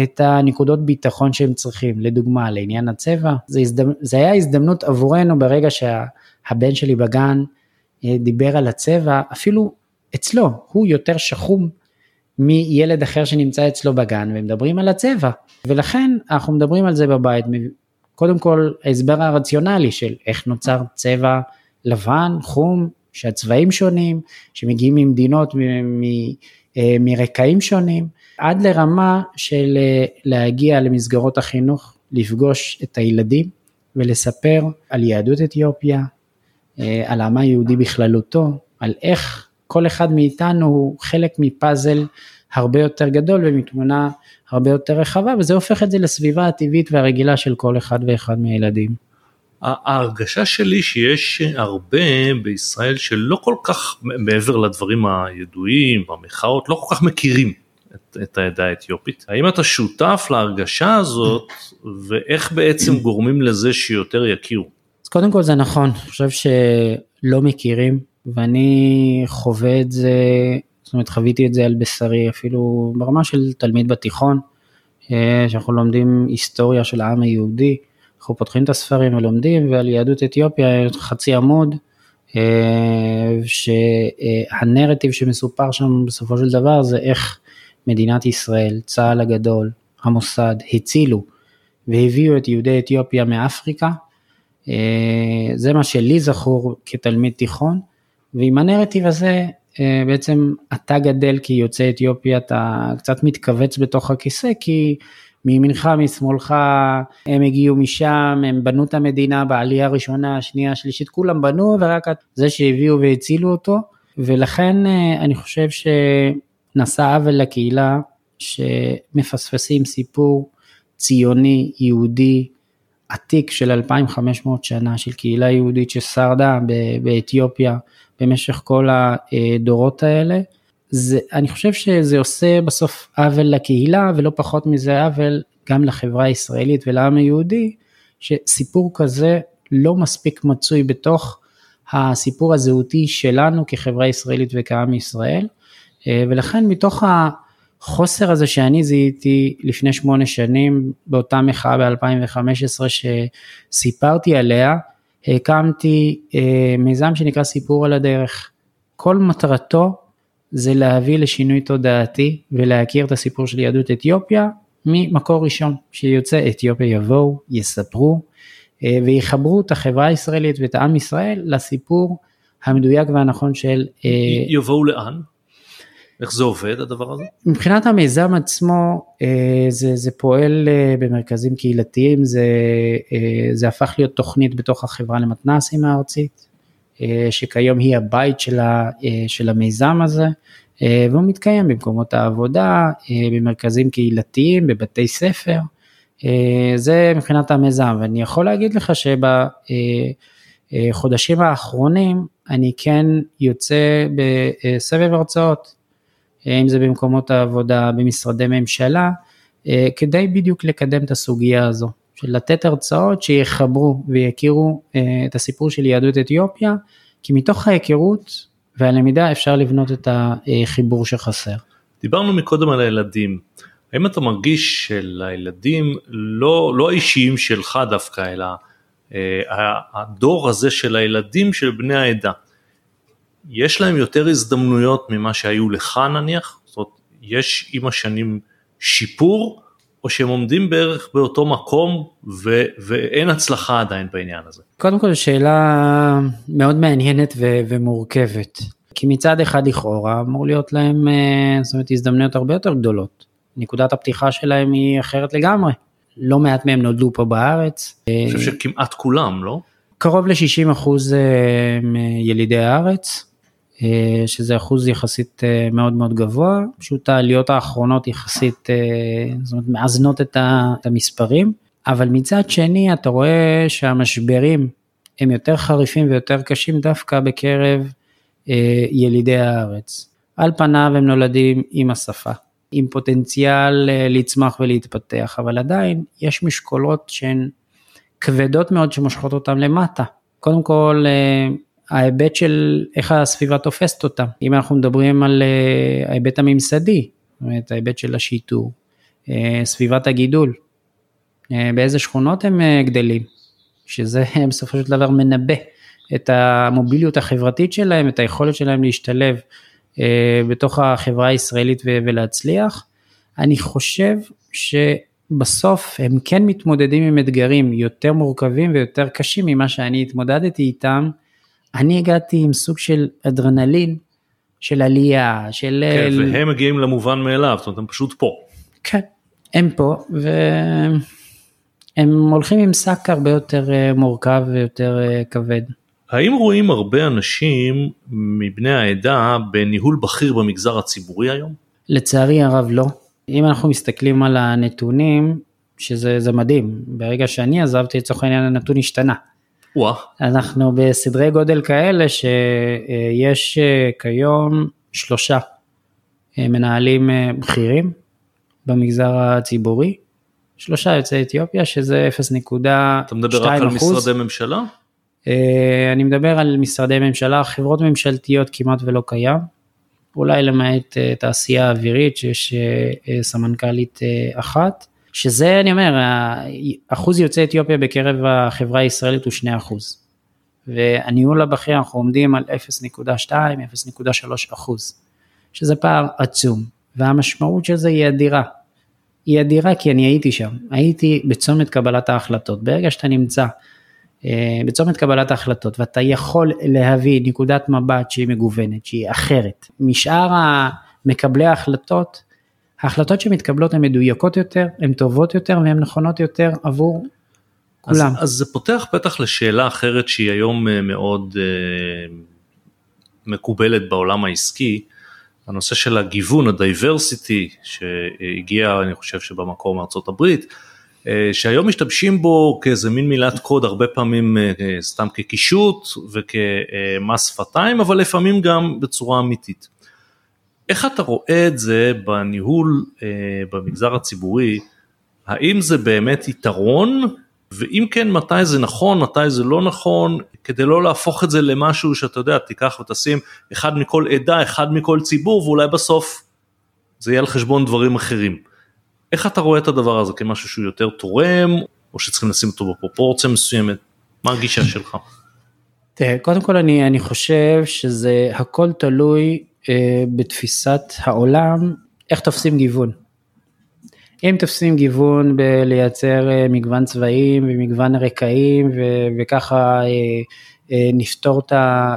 את הנקודות ביטחון שהם צריכים, לדוגמה לעניין הצבע, זה, הזדמנ... זה היה הזדמנות עבורנו ברגע שהבן שלי בגן אה, דיבר על הצבע, אפילו אצלו, הוא יותר שחום מילד אחר שנמצא אצלו בגן ומדברים על הצבע, ולכן אנחנו מדברים על זה בבית, קודם כל ההסבר הרציונלי של איך נוצר צבע לבן, חום, שהצבעים שונים, שמגיעים ממדינות, אה, מרקעים שונים, עד לרמה של אה, להגיע למסגרות החינוך, לפגוש את הילדים ולספר על יהדות אתיופיה, אה, על העם היהודי בכללותו, על איך כל אחד מאיתנו הוא חלק מפאזל הרבה יותר גדול ומתמונה הרבה יותר רחבה, וזה הופך את זה לסביבה הטבעית והרגילה של כל אחד ואחד מהילדים. ההרגשה שלי שיש הרבה בישראל שלא כל כך מעבר לדברים הידועים במחאות לא כל כך מכירים את, את העדה האתיופית. האם אתה שותף להרגשה הזאת ואיך בעצם גורמים לזה שיותר יכירו? אז קודם כל זה נכון, אני חושב שלא מכירים ואני חווה את זה, זאת אומרת חוויתי את זה על בשרי אפילו ברמה של תלמיד בתיכון, אה, שאנחנו לומדים היסטוריה של העם היהודי. אנחנו פותחים את הספרים ולומדים ועל יהדות אתיופיה חצי עמוד, אה, שהנרטיב שמסופר שם בסופו של דבר זה איך מדינת ישראל, צה"ל הגדול, המוסד, הצילו והביאו את יהודי אתיופיה מאפריקה. אה, זה מה שלי זכור כתלמיד תיכון, ועם הנרטיב הזה אה, בעצם אתה גדל כיוצא אתיופיה, אתה קצת מתכווץ בתוך הכיסא, כי מימינך, משמאלך, הם הגיעו משם, הם בנו את המדינה בעלייה הראשונה, השנייה, השלישית, כולם בנו, ורק זה שהביאו והצילו אותו, ולכן אה, אני חושב שנעשה עוול לקהילה שמפספסים סיפור ציוני, יהודי, עתיק של 2500 שנה של קהילה יהודית ששרדה באתיופיה במשך כל הדורות האלה. זה, אני חושב שזה עושה בסוף עוול לקהילה ולא פחות מזה עוול גם לחברה הישראלית ולעם היהודי, שסיפור כזה לא מספיק מצוי בתוך הסיפור הזהותי שלנו כחברה ישראלית וכעם ישראל, ולכן מתוך החוסר הזה שאני זיהיתי לפני שמונה שנים באותה מחאה ב-2015 שסיפרתי עליה, הקמתי אה, מיזם שנקרא סיפור על הדרך. כל מטרתו זה להביא לשינוי תודעתי ולהכיר את הסיפור של יהדות אתיופיה ממקור ראשון, שיוצא אתיופיה יבואו, יספרו אה, ויחברו את החברה הישראלית ואת העם ישראל לסיפור המדויק והנכון של... אה, יבואו לאן? איך זה עובד הדבר הזה? מבחינת המיזם עצמו זה, זה פועל במרכזים קהילתיים, זה, זה הפך להיות תוכנית בתוך החברה למתנ"סים הארצית, אה, שכיום היא הבית של, ה, אה, של המיזם הזה, אה, והוא מתקיים במקומות העבודה, במרכזים קהילתיים, בבתי ספר, זה מבחינת המיזם, ואני יכול להגיד לך שבחודשים האחרונים אני כן יוצא בסבב הרצאות, אם זה במקומות העבודה, במשרדי ממשלה, כדי בדיוק לקדם את הסוגיה הזו, של לתת הרצאות שיחברו ויכירו את הסיפור של יהדות אתיופיה, כי מתוך ההיכרות והלמידה אפשר לבנות את החיבור שחסר. דיברנו מקודם על הילדים, האם אתה מרגיש שלילדים, לא, לא האישיים שלך דווקא, אלא אה, הדור הזה של הילדים של בני העדה, יש להם יותר הזדמנויות ממה שהיו לך נניח? זאת אומרת, יש עם השנים שיפור, או שהם עומדים בערך באותו מקום ו- ואין הצלחה עדיין בעניין הזה? קודם כל שאלה מאוד מעניינת ו- ומורכבת. כי מצד אחד לכאורה אמור להיות להם אה, זאת אומרת, הזדמנויות הרבה יותר גדולות. נקודת הפתיחה שלהם היא אחרת לגמרי. לא מעט מהם נולדו פה בארץ. אני חושב שכמעט כולם, לא? קרוב ל-60 אחוז הם אה, ילידי הארץ, שזה אחוז יחסית מאוד מאוד גבוה, פשוט העליות האחרונות יחסית, זאת אומרת, מאזנות את המספרים, אבל מצד שני אתה רואה שהמשברים הם יותר חריפים ויותר קשים דווקא בקרב אה, ילידי הארץ. על פניו הם נולדים עם השפה, עם פוטנציאל אה, לצמח ולהתפתח, אבל עדיין יש משקולות שהן כבדות מאוד שמושכות אותם למטה. קודם כל, אה, ההיבט של איך הסביבה תופסת אותם. אם אנחנו מדברים על ההיבט הממסדי, זאת אומרת ההיבט של השיטור, סביבת הגידול, באיזה שכונות הם גדלים, שזה בסופו של דבר מנבא את המוביליות החברתית שלהם, את היכולת שלהם להשתלב אה, בתוך החברה הישראלית ולהצליח. אני חושב שבסוף הם כן מתמודדים עם אתגרים יותר מורכבים ויותר קשים ממה שאני התמודדתי איתם. אני הגעתי עם סוג של אדרנלין, של עלייה, של... כן, והם מגיעים למובן מאליו, זאת אומרת, הם פשוט פה. כן, הם פה, והם הולכים עם שק הרבה יותר אה, מורכב ויותר אה, כבד. האם רואים הרבה אנשים מבני העדה בניהול בכיר במגזר הציבורי היום? לצערי הרב לא. אם אנחנו מסתכלים על הנתונים, שזה מדהים, ברגע שאני עזבתי לצורך העניין הנתון השתנה. וואה. אנחנו בסדרי גודל כאלה שיש אה, כיום שלושה אה, מנהלים אה, בכירים במגזר הציבורי, שלושה יוצאי אתיופיה שזה 0.2 אתה מדבר רק על משרדי ממשלה? אני מדבר על משרדי ממשלה, חברות ממשלתיות כמעט ולא קיים, אולי למעט תעשייה אווירית שיש סמנכ"לית אחת, שזה אני אומר, אחוז יוצאי אתיופיה בקרב החברה הישראלית הוא 2 אחוז. והניהול הבכיר אנחנו עומדים על 0.2, 0.3 אחוז, שזה פער עצום, והמשמעות של זה היא אדירה. היא אדירה כי אני הייתי שם, הייתי בצומת קבלת ההחלטות, ברגע שאתה נמצא אה, בצומת קבלת ההחלטות ואתה יכול להביא נקודת מבט שהיא מגוונת, שהיא אחרת, משאר מקבלי ההחלטות, ההחלטות שמתקבלות הן מדויקות יותר, הן טובות יותר והן נכונות יותר עבור כולם. אז, אז זה פותח פתח לשאלה אחרת שהיא היום אה, מאוד uh, מקובלת בעולם העסקי, הנושא של הגיוון, הדייברסיטי, שהגיע אני חושב שבמקום מארצות הברית, אה, שהיום משתמשים בו כאיזה מין מילת קוד הרבה פעמים אה, סתם כקישוט וכמס שפתיים אבל לפעמים גם בצורה אמיתית. איך אתה רואה את זה בניהול אה, במגזר הציבורי, האם זה באמת יתרון? ואם כן מתי זה נכון מתי זה לא נכון? כדי לא להפוך את זה למשהו שאתה יודע תיקח ותשים אחד מכל עדה אחד מכל ציבור ואולי בסוף זה יהיה על חשבון דברים אחרים. איך אתה רואה את הדבר הזה? כמשהו שהוא יותר תורם או שצריכים לשים אותו בפרופורציה מסוימת? מה הגישה שלך. תראה, קודם כל אני, אני חושב שזה הכל תלוי בתפיסת העולם איך תופסים גיוון. אם תופסים גיוון בלייצר אה, מגוון צבעים ומגוון רקעים ו- וככה אה, אה, נפתור אה,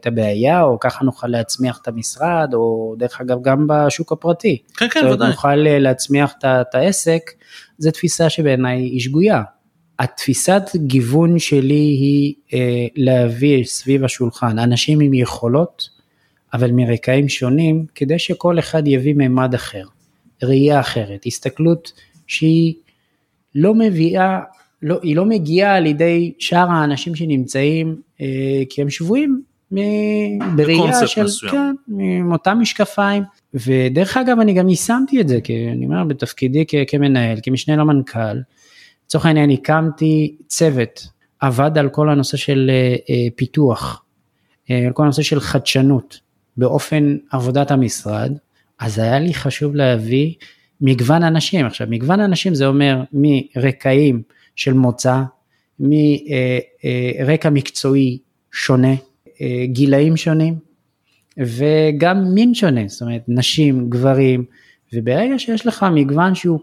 את הבעיה, או ככה נוכל להצמיח את המשרד, או דרך אגב גם בשוק הפרטי. כן, כן, ודאי. נוכל אה, להצמיח את העסק, זו תפיסה שבעיניי היא שגויה. התפיסת גיוון שלי היא להביא סביב השולחן אנשים עם יכולות, אבל מרקעים שונים, כדי שכל אחד יביא מימד אחר, ראייה אחרת, הסתכלות שהיא לא מביאה, לא, היא לא מגיעה על ידי שאר האנשים שנמצאים, אה, כי הם שבויים בראייה של, מסוים. כן, עם אותם משקפיים, ודרך אגב אני גם יישמתי את זה, כי אני אומר בתפקידי כ, כמנהל, כמשנה למנכ"ל, לצורך העניין הקמתי צוות, עבד על כל הנושא של אה, אה פיתוח, אה, על כל הנושא של חדשנות באופן עבודת המשרד, אז היה לי חשוב להביא מגוון אנשים. עכשיו, מגוון אנשים זה אומר מרקעים של מוצא, מרקע מקצועי שונה, גילאים שונים, וגם מין שונה, זאת אומרת, נשים, גברים, וברגע שיש לך מגוון שהוא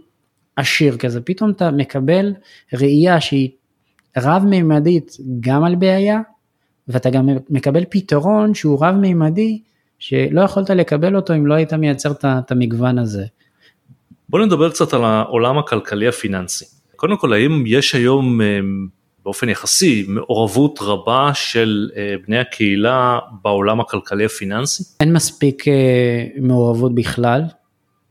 עשיר כזה, פתאום אתה מקבל ראייה שהיא רב-מימדית גם על בעיה, ואתה גם מקבל פתרון שהוא רב-מימדי, שלא יכולת לקבל אותו אם לא היית מייצר את המגוון הזה. בוא נדבר קצת על העולם הכלכלי הפיננסי. קודם כל, האם יש היום אה, באופן יחסי מעורבות רבה של אה, בני הקהילה בעולם הכלכלי הפיננסי? אין מספיק אה, מעורבות בכלל,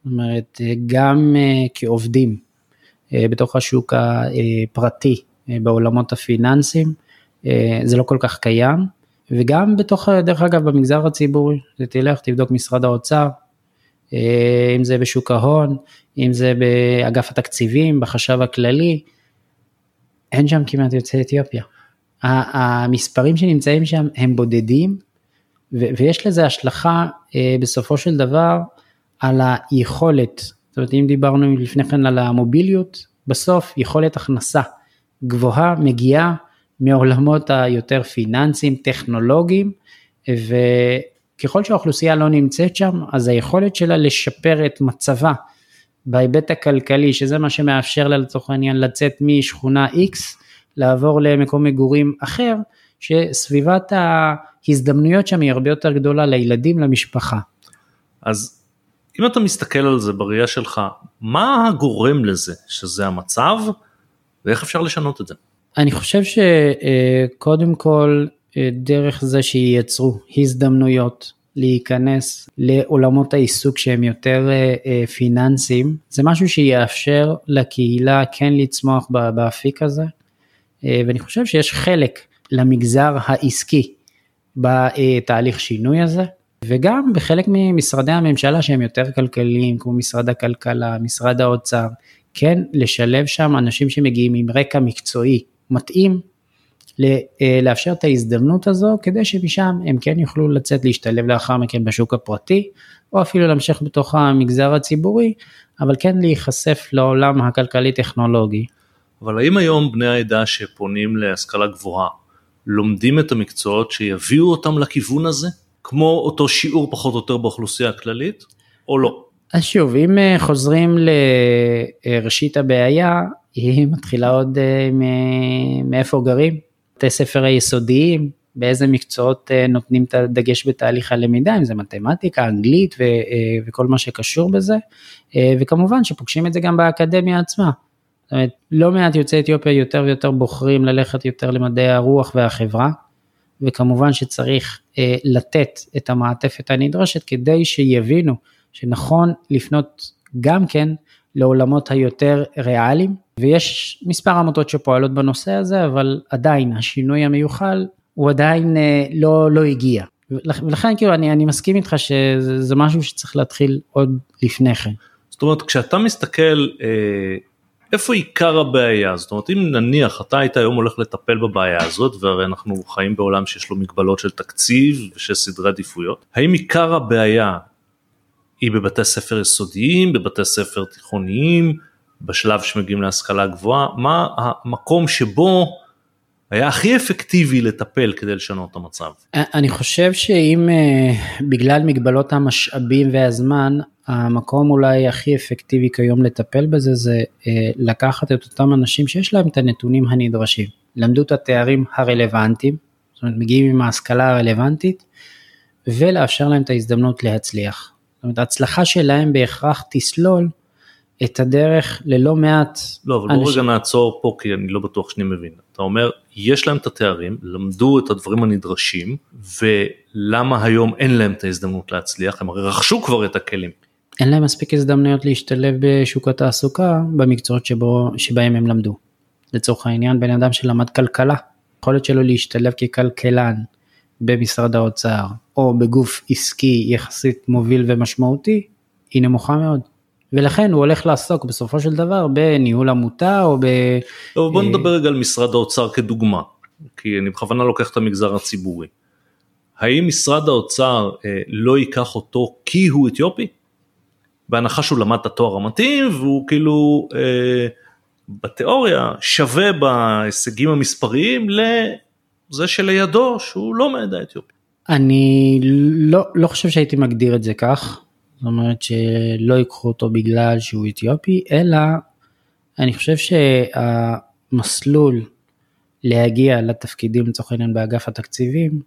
זאת אומרת, גם כעובדים בתוך השוק הפרטי בעולמות הפיננסיים, זה לא כל כך קיים, וגם בתוך, דרך אגב, במגזר הציבורי, תלך, תבדוק משרד האוצר, אה, אם זה בשוק ההון, אם זה באגף התקציבים, בחשב הכללי, אין שם כמעט יוצאי אתיופיה. המספרים שנמצאים שם הם בודדים, ויש לזה השלכה אה, בסופו של דבר על היכולת, זאת אומרת אם דיברנו לפני כן על המוביליות, בסוף יכולת הכנסה גבוהה מגיעה מעולמות היותר פיננסיים, טכנולוגיים, ו... ככל שהאוכלוסייה לא נמצאת שם, אז היכולת שלה לשפר את מצבה בהיבט הכלכלי, שזה מה שמאפשר לה לצורך העניין לצאת משכונה X, לעבור למקום מגורים אחר, שסביבת ההזדמנויות שם היא הרבה יותר גדולה לילדים, למשפחה. אז אם אתה מסתכל על זה בראייה שלך, מה הגורם לזה שזה המצב ואיך אפשר לשנות את זה? אני חושב שקודם כל דרך זה שייצרו הזדמנויות להיכנס לעולמות העיסוק שהם יותר אה, אה, פיננסיים, זה משהו שיאפשר לקהילה כן לצמוח באפיק הזה, אה, ואני חושב שיש חלק למגזר העסקי בתהליך שינוי הזה, וגם בחלק ממשרדי הממשלה שהם יותר כלכליים, כמו משרד הכלכלה, משרד האוצר, כן לשלב שם אנשים שמגיעים עם רקע מקצועי מתאים אה, לאפשר את ההזדמנות הזו כדי שמשם הם כן יוכלו לצאת להשתלב לאחר מכן בשוק הפרטי או אפילו להמשיך בתוך המגזר הציבורי אבל כן להיחשף לעולם הכלכלי טכנולוגי. אבל האם היום בני העדה שפונים להשכלה גבוהה לומדים את המקצועות שיביאו אותם לכיוון הזה כמו אותו שיעור פחות או יותר באוכלוסייה הכללית או לא? אז שוב אם אה, חוזרים לראשית הבעיה היא מתחילה עוד אה, מאיפה גרים? בתי ספר היסודיים, באיזה מקצועות אה, נותנים את הדגש בתהליך הלמידה, אם זה מתמטיקה, אנגלית ו, אה, וכל מה שקשור בזה, אה, וכמובן שפוגשים את זה גם באקדמיה עצמה. זאת אומרת, לא מעט יוצאי אתיופיה יותר ויותר בוחרים ללכת יותר למדעי הרוח והחברה, וכמובן שצריך לתת את המעטפת הנדרשת כדי שיבינו שנכון לפנות גם כן לעולמות היותר ריאליים, ויש מספר עמותות שפועלות בנושא הזה, אבל עדיין השינוי המיוחל הוא עדיין אה, לא, לא הגיע. ולכן כאילו אני, אני מסכים איתך שזה משהו שצריך להתחיל עוד לפני כן. זאת אומרת כשאתה מסתכל אה, איפה עיקר הבעיה זאת אומרת אם נניח אתה היית היום הולך לטפל בבעיה הזאת והרי אנחנו חיים בעולם שיש לו מגבלות של תקציב ושל סדרי עדיפויות האם עיקר הבעיה היא בבתי ספר יסודיים בבתי ספר תיכוניים בשלב שמגיעים להשכלה גבוהה, מה המקום שבו היה הכי אפקטיבי לטפל כדי לשנות את המצב? אני חושב שאם אה, בגלל מגבלות המשאבים והזמן, המקום אולי הכי אפקטיבי כיום לטפל בזה זה אה, לקחת את אותם אנשים שיש להם את הנתונים הנדרשים, למדו את התארים הרלוונטיים, זאת אומרת מגיעים עם ההשכלה הרלוונטית, ולאפשר להם את ההזדמנות להצליח. זאת אומרת ההצלחה שלהם בהכרח תסלול את הדרך ללא מעט לא אבל בוא רגע נעצור פה כי אני לא בטוח שאני מבין אתה אומר יש להם את התארים למדו את הדברים הנדרשים ולמה היום אין להם את ההזדמנות להצליח הם הרי רכשו כבר את הכלים. אין להם מספיק הזדמנויות להשתלב בשוק התעסוקה במקצועות שבו, שבהם הם למדו. לצורך העניין בן אדם שלמד כלכלה, יכולת שלו להשתלב ככלכלן במשרד האוצר או בגוף עסקי יחסית מוביל ומשמעותי היא נמוכה מאוד. ולכן הוא הולך לעסוק בסופו של דבר בניהול עמותה או ב... טוב, בוא נדבר רגע על משרד האוצר כדוגמה, כי אני בכוונה לוקח את המגזר הציבורי. האם משרד האוצר אה, לא ייקח אותו כי הוא אתיופי? בהנחה שהוא למד את התואר המתאים והוא כאילו אה, בתיאוריה שווה בהישגים המספריים לזה שלידו שהוא לא מעדה אתיופית. אני לא, לא חושב שהייתי מגדיר את זה כך, זאת אומרת שלא ייקחו אותו בגלל שהוא אתיופי, אלא אני חושב שהמסלול להגיע לתפקידים לצורך העניין באגף התקציבים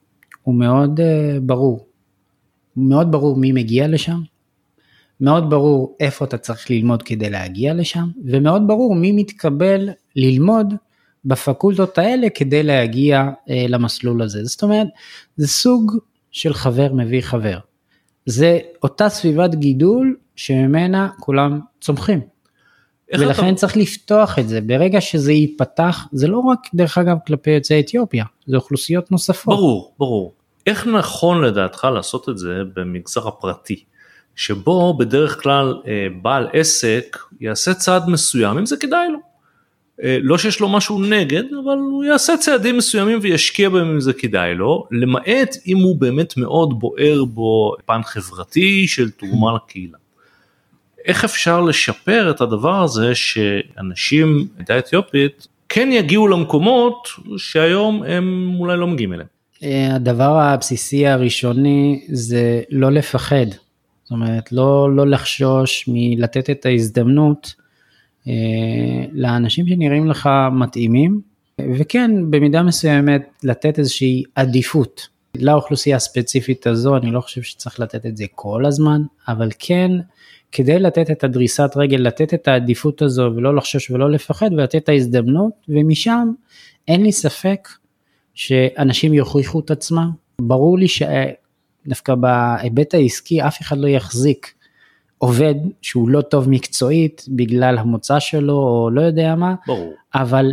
הוא מאוד uh, ברור. מאוד ברור מי מגיע לשם, מאוד ברור איפה אתה צריך ללמוד כדי להגיע לשם, ומאוד ברור מי מתקבל ללמוד בפקולטות האלה כדי להגיע אה, למסלול הזה. זאת אומרת, זה סוג של חבר מביא חבר. זה אותה סביבת גידול שממנה כולם צומחים. ולכן אתה... צריך לפתוח את זה, ברגע שזה ייפתח, זה לא רק דרך אגב כלפי יוצאי אתיופיה, זה אוכלוסיות נוספות. ברור, ברור. איך נכון לדעתך לעשות את זה במגזר הפרטי? שבו בדרך כלל אה, בעל עסק יעשה צעד מסוים אם זה כדאי לו. אה, לא שיש לו משהו נגד אבל הוא יעשה צעדים מסוימים וישקיע בהם אם זה כדאי לו למעט אם הוא באמת מאוד בוער בו פן חברתי של תרומה לקהילה. איך אפשר לשפר את הדבר הזה שאנשים עדה אתיופית כן יגיעו למקומות שהיום הם אולי לא מגיעים אליהם. אה, הדבר הבסיסי הראשוני זה לא לפחד זאת אומרת, לא, לא לחשוש מלתת את ההזדמנות לאנשים שנראים לך מתאימים, וכן, במידה מסוימת לתת איזושהי עדיפות לאוכלוסייה הספציפית הזו, אני לא חושב שצריך לתת את זה כל הזמן, אבל כן, כדי לתת את הדריסת רגל, לתת את העדיפות הזו ולא לחשוש ולא לפחד ולתת את ההזדמנות, ומשם אין לי ספק שאנשים יוכיחו את עצמם. ברור לי דווקא בהיבט העסקי אף אחד לא יחזיק עובד שהוא לא טוב מקצועית בגלל המוצא שלו או לא יודע מה, ברור. אבל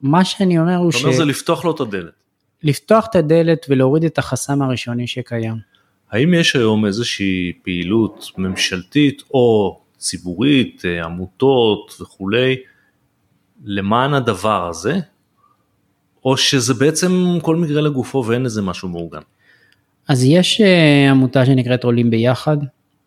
מה שאני אומר הוא ש... אתה אומר זה לפתוח לו את הדלת. לפתוח את הדלת ולהוריד את החסם הראשוני שקיים. האם יש היום איזושהי פעילות ממשלתית או ציבורית, אה, עמותות וכולי, למען הדבר הזה? או שזה בעצם כל מקרה לגופו ואין איזה משהו מאורגן? אז יש אה, עמותה שנקראת עולים ביחד,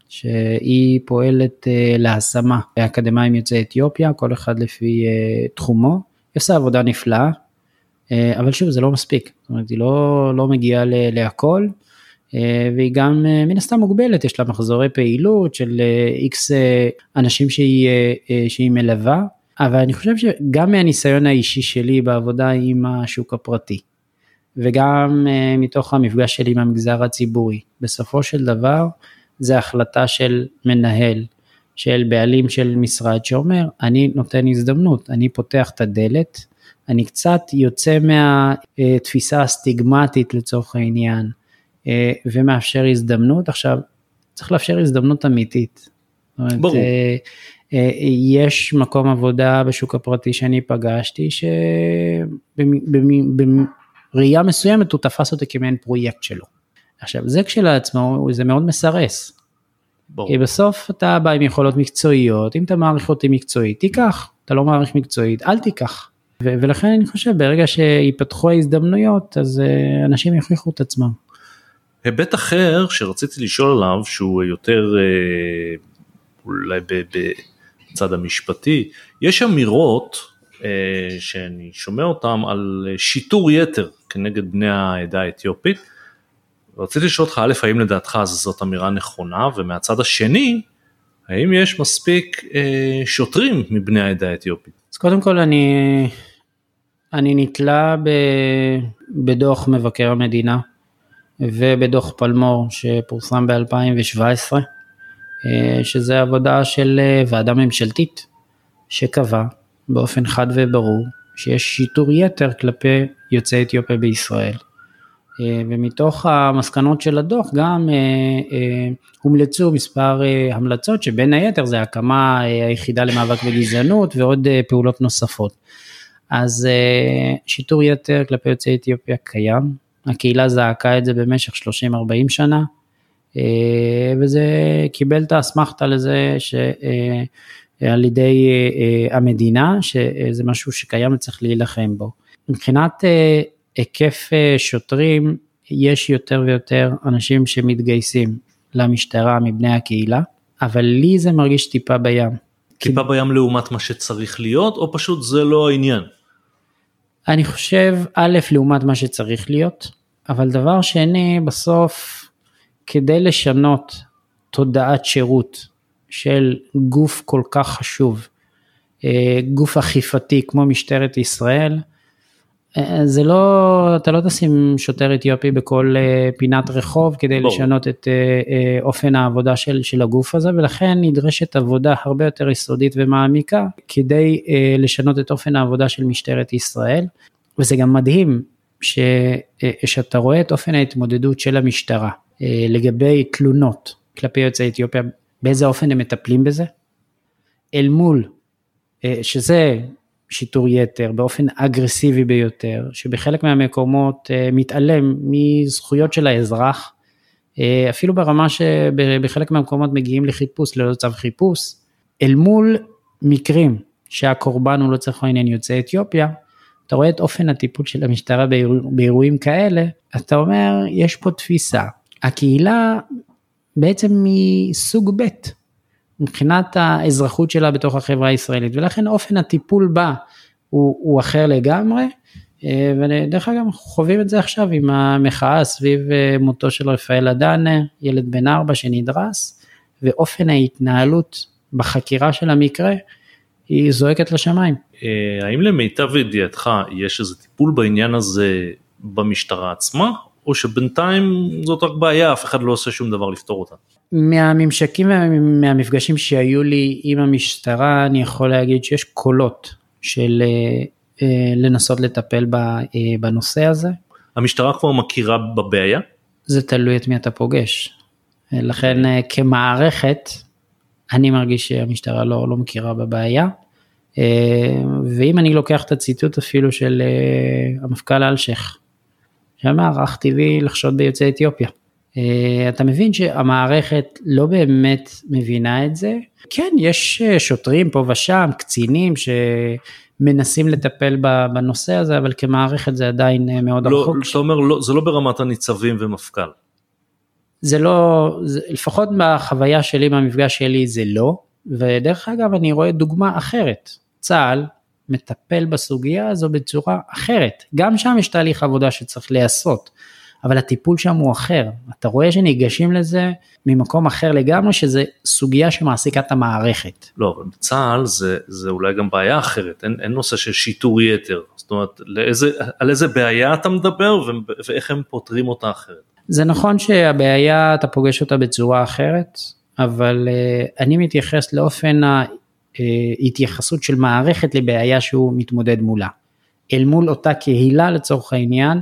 שהיא פועלת אה, להשמה לאקדמאים יוצאי אתיופיה, כל אחד לפי אה, תחומו, היא עושה עבודה נפלאה, אבל שוב זה לא מספיק, זאת אומרת היא לא, לא מגיעה להכל, והיא גם מן הסתם מוגבלת, יש לה מחזורי פעילות של איקס אנשים שהיא, שהיא מלווה, אבל אני חושב שגם מהניסיון האישי שלי בעבודה עם השוק הפרטי, וגם uh, מתוך המפגש שלי עם המגזר הציבורי. בסופו של דבר זה החלטה של מנהל, של בעלים של משרד שאומר, אני נותן הזדמנות, אני פותח את הדלת, אני קצת יוצא מהתפיסה הסטיגמטית לצורך העניין, uh, ומאפשר הזדמנות. עכשיו, צריך לאפשר הזדמנות אמיתית. ברור. אה, יש מקום עבודה בשוק הפרטי שאני פגשתי, ראייה מסוימת הוא תפס אותי כמעין פרויקט שלו. עכשיו זה כשלעצמו זה מאוד מסרס. ברור. כי בסוף אתה בא עם יכולות מקצועיות, אם אתה מעריך אותי מקצועית תיקח, אתה לא מעריך מקצועית אל תיקח. ו- ולכן אני חושב ברגע שיפתחו ההזדמנוץ אז uh, אנשים יוכיחו את עצמם. היבט אחר שרציתי לשאול עליו שהוא יותר uh, אולי בצד המשפטי, יש אמירות uh, שאני שומע אותן על שיטור יתר כנגד בני העדה האתיופית. רציתי לשאול אותך, א', האם לדעתך זאת אמירה נכונה, ומהצד השני, האם יש מספיק אה, שוטרים מבני העדה האתיופית? אז קודם כל אני, אני נתלה ב, בדוח מבקר המדינה ובדוח פלמור שפורסם ב-2017, אה, שזה עבודה של אה, ועדה ממשלתית שקבע באופן חד וברור שיש שיטור יתר כלפי יוצאי אתיופיה בישראל. ומתוך המסקנות של הדוח גם הומלצו מספר המלצות שבין היתר זה הקמה היחידה למאבק בגזענות ועוד פעולות נוספות. אז שיטור יתר כלפי יוצאי אתיופיה קיים, הקהילה זעקה את זה במשך 30-40 שנה, וזה קיבל את האסמכתה לזה שעל ידי המדינה, שזה משהו שקיים וצריך להילחם בו. מבחינת היקף שוטרים, יש יותר ויותר אנשים שמתגייסים למשטרה מבני הקהילה, אבל לי זה מרגיש טיפה בים. טיפה בים לעומת מה שצריך להיות, או פשוט זה לא העניין? אני חושב, א', לעומת מה שצריך להיות, אבל דבר שני, בסוף, כדי לשנות תודעת שירות של גוף כל כך חשוב, גוף אכיפתי כמו משטרת ישראל, זה לא, אתה לא תשים שוטר אתיופי בכל פינת רחוב כדי בוא. לשנות את אופן העבודה של, של הגוף הזה ולכן נדרשת עבודה הרבה יותר יסודית ומעמיקה כדי לשנות את אופן העבודה של משטרת ישראל וזה גם מדהים ש, שאתה רואה את אופן ההתמודדות של המשטרה לגבי תלונות כלפי יוצאי אתיופיה, באיזה אופן הם מטפלים בזה, אל מול, שזה שיטור יתר באופן אגרסיבי ביותר, שבחלק מהמקומות מתעלם מזכויות של האזרח, אפילו ברמה שבחלק מהמקומות מגיעים לחיפוש ללא צו חיפוש, אל מול מקרים שהקורבן הוא לא צריך העניין יוצאי אתיופיה, אתה רואה את אופן הטיפול של המשטרה באירוע, באירועים כאלה, אתה אומר, יש פה תפיסה. הקהילה בעצם היא סוג ב' מבחינת האזרחות שלה בתוך החברה הישראלית, ולכן אופן הטיפול בה הוא, הוא אחר לגמרי, ודרך אגב אנחנו חווים את זה עכשיו עם המחאה סביב מותו של רפאל אדנה, ילד בן ארבע שנדרס, ואופן ההתנהלות בחקירה של המקרה היא זועקת לשמיים. אה, האם למיטב ידיעתך יש איזה טיפול בעניין הזה במשטרה עצמה, או שבינתיים זאת רק בעיה, אף אחד לא עושה שום דבר לפתור אותה? מהממשקים ומהמפגשים שהיו לי עם המשטרה, אני יכול להגיד שיש קולות של אה, אה, לנסות לטפל בנושא הזה. המשטרה כבר מכירה בבעיה? זה תלוי את מי אתה פוגש. לכן כמערכת, אני מרגיש שהמשטרה לא, לא מכירה בבעיה. אה, ואם אני לוקח את הציטוט אפילו של אה, המפכ"ל אלשיך, שאמר, אך טבעי לחשוד ביוצאי אתיופיה. אה, אתה מבין שהמערכת לא באמת מבינה את זה. כן, יש שוטרים פה ושם, קצינים שמנסים לטפל בנושא הזה, אבל כמערכת זה עדיין מאוד לא, רחוק. אתה אומר, לא, זה לא ברמת הניצבים ומפכ"ל. זה לא, זה, לפחות בחוויה שלי, במפגש שלי, זה לא. ודרך אגב, אני רואה דוגמה אחרת. צה"ל מטפל בסוגיה הזו בצורה אחרת. גם שם יש תהליך עבודה שצריך להיעשות, אבל הטיפול שם הוא אחר. אתה רואה שניגשים לזה ממקום אחר לגמרי, שזה סוגיה שמעסיקה את המערכת. לא, אבל בצה"ל זה, זה אולי גם בעיה אחרת, אין, אין נושא של שיטור יתר. זאת אומרת, לאיזה, על איזה בעיה אתה מדבר ואיך הם פותרים אותה אחרת. זה נכון שהבעיה, אתה פוגש אותה בצורה אחרת, אבל uh, אני מתייחס לאופן ההתייחסות של מערכת לבעיה שהוא מתמודד מולה. אל מול אותה קהילה לצורך העניין,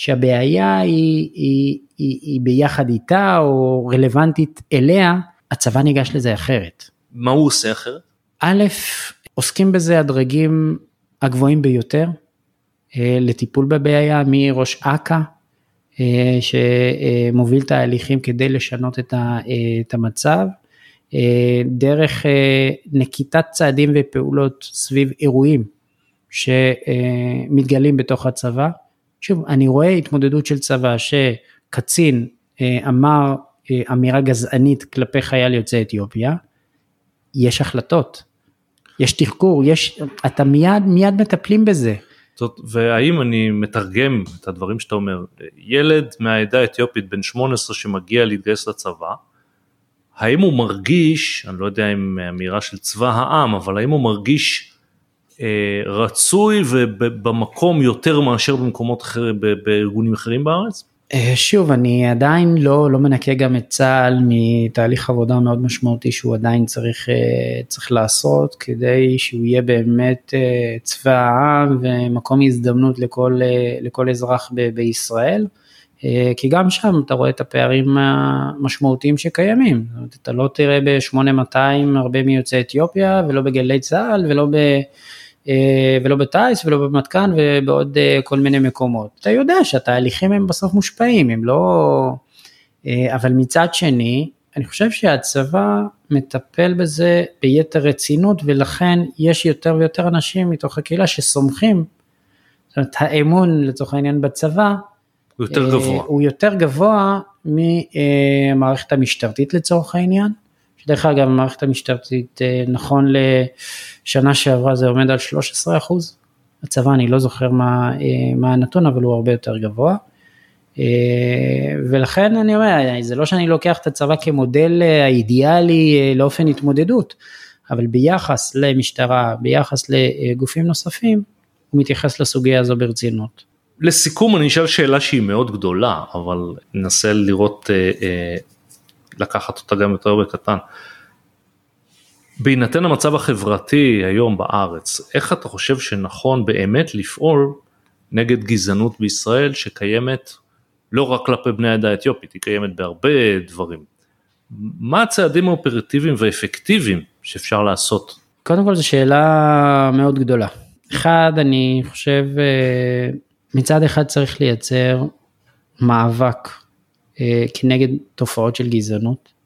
שהבעיה היא, היא, היא, היא ביחד איתה או רלוונטית אליה, הצבא ניגש לזה אחרת. מה הוא עושה אחרת? א', עוסקים בזה הדרגים הגבוהים ביותר אה, לטיפול בבעיה, מראש אכ"א, אה, שמוביל תהליכים כדי לשנות את המצב, אה, דרך אה, נקיטת צעדים ופעולות סביב אירועים שמתגלים בתוך הצבא. שוב, אני רואה התמודדות של צבא שקצין אמר אמירה גזענית כלפי חייל יוצא אתיופיה, יש החלטות, יש תחקור, יש, אתה מיד מיד מטפלים בזה. זאת, והאם אני מתרגם את הדברים שאתה אומר, ילד מהעדה האתיופית בן 18 שמגיע להתגייס לצבא, האם הוא מרגיש, אני לא יודע אם אמירה של צבא העם, אבל האם הוא מרגיש אה, רצוי ובמקום יותר מאשר במקומות אחרים, בארגונים אחרים בארץ? אה, שוב, אני עדיין לא, לא מנקה גם את צה"ל מתהליך עבודה מאוד משמעותי שהוא עדיין צריך, אה, צריך לעשות כדי שהוא יהיה באמת אה, צבא העם ומקום הזדמנות לכל, לכל אזרח ב- בישראל. כי גם שם אתה רואה את הפערים המשמעותיים שקיימים. זאת אומרת, אתה לא תראה ב-8200 הרבה מיוצאי אתיופיה ולא בגלי צה"ל ולא ב... אה, ולא בטיס ולא במתקן ובעוד אה, כל מיני מקומות. אתה יודע שהתהליכים הם בסוף מושפעים, הם לא... אה, אבל מצד שני, אני חושב שהצבא מטפל בזה ביתר רצינות ולכן יש יותר ויותר אנשים מתוך הקהילה שסומכים, זאת אומרת האמון לצורך העניין בצבא, הוא יותר גבוה, הוא יותר גבוה מהמערכת המשטרתית לצורך העניין, שדרך אגב המערכת המשטרתית נכון לשנה שעברה זה עומד על 13 אחוז, הצבא אני לא זוכר מה, אה, מה הנתון אבל הוא הרבה יותר גבוה. אה, ולכן אני אומר, זה לא שאני לוקח את הצבא כמודל אה, האידיאלי לאופן התמודדות, אבל ביחס למשטרה, ביחס לגופים נוספים, הוא מתייחס לסוגיה הזו ברצינות. לסיכום אני אשאל שאלה שהיא מאוד גדולה, אבל ננסה לראות לקחת אותה גם יותר בקטן. בהינתן המצב החברתי היום בארץ, איך אתה חושב שנכון באמת לפעול נגד גזענות בישראל שקיימת לא רק כלפי בני העדה האתיופית, היא קיימת בהרבה דברים. מה הצעדים האופרטיביים והאפקטיביים שאפשר לעשות? קודם כל זו שאלה מאוד גדולה. אחד, אני חושב, אה, מצד אחד צריך לייצר מאבק כנגד תופעות של גזענות.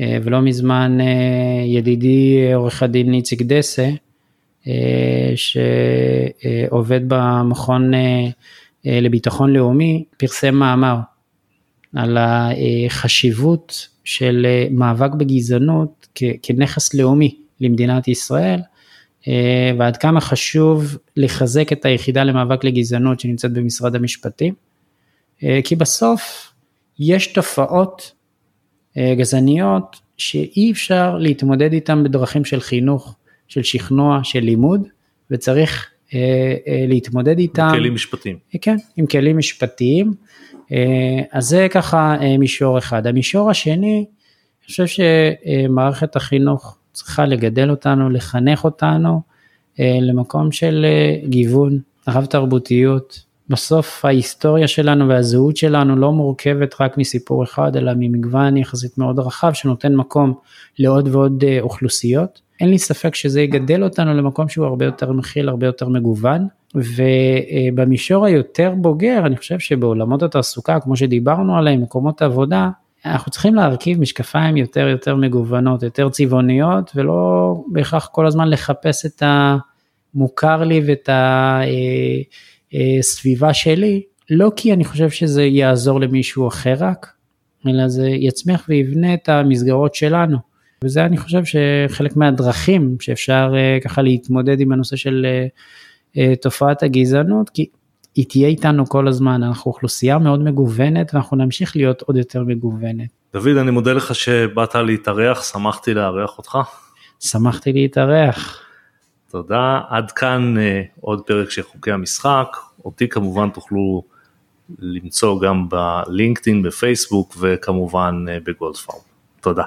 אה, ולא מזמן אה, ידידי עורך הדין איציק דסה, שעובד במכון לביטחון לאומי, פרסם מאמר על החשיבות של מאבק בגזענות כנכס לאומי למדינת ישראל, ועד כמה חשוב לחזק את היחידה למאבק לגזענות שנמצאת במשרד המשפטים, כי בסוף יש תופעות אה, גזעניות שאי אפשר להתמודד איתן בדרכים של חינוך, של שכנוע, של לימוד, וצריך אה, אה, להתמודד איתן. עם כלים משפטיים. כן, עם כלים משפטיים. אז זה ככה מישור אחד. המישור השני, אני חושב שמערכת החינוך צריכה לגדל אותנו, לחנך אותנו למקום של גיוון, רב תרבותיות, בסוף ההיסטוריה שלנו והזהות שלנו לא מורכבת רק מסיפור אחד, אלא ממגוון יחסית מאוד רחב שנותן מקום לעוד ועוד אה, אוכלוסיות. אין לי ספק שזה יגדל אותנו למקום שהוא הרבה יותר מכיל, הרבה יותר מגוון. ובמישור היותר בוגר, אני חושב שבעולמות התעסוקה, כמו שדיברנו עליהם, מקומות עבודה, אנחנו צריכים להרכיב משקפיים יותר יותר מגוונות, יותר צבעוניות, ולא בהכרח כל הזמן לחפש את המוכר לי ואת ה... אה, סביבה שלי, לא כי אני חושב שזה יעזור למישהו אחר רק, אלא זה יצמיח ויבנה את המסגרות שלנו. וזה אני חושב שחלק מהדרכים שאפשר אה, ככה להתמודד עם הנושא של אה, תופעת הגזענות, כי היא תהיה איתנו כל הזמן, אנחנו אוכלוסייה מאוד מגוונת ואנחנו נמשיך להיות עוד יותר מגוונת. דוד, אני מודה לך שבאת להתארח, שמחתי לארח אותך. שמחתי להתארח. תודה, עד כאן uh, עוד פרק של חוקי המשחק, אותי כמובן תוכלו למצוא גם בלינקדאין, בפייסבוק וכמובן uh, בגולדפארם. תודה.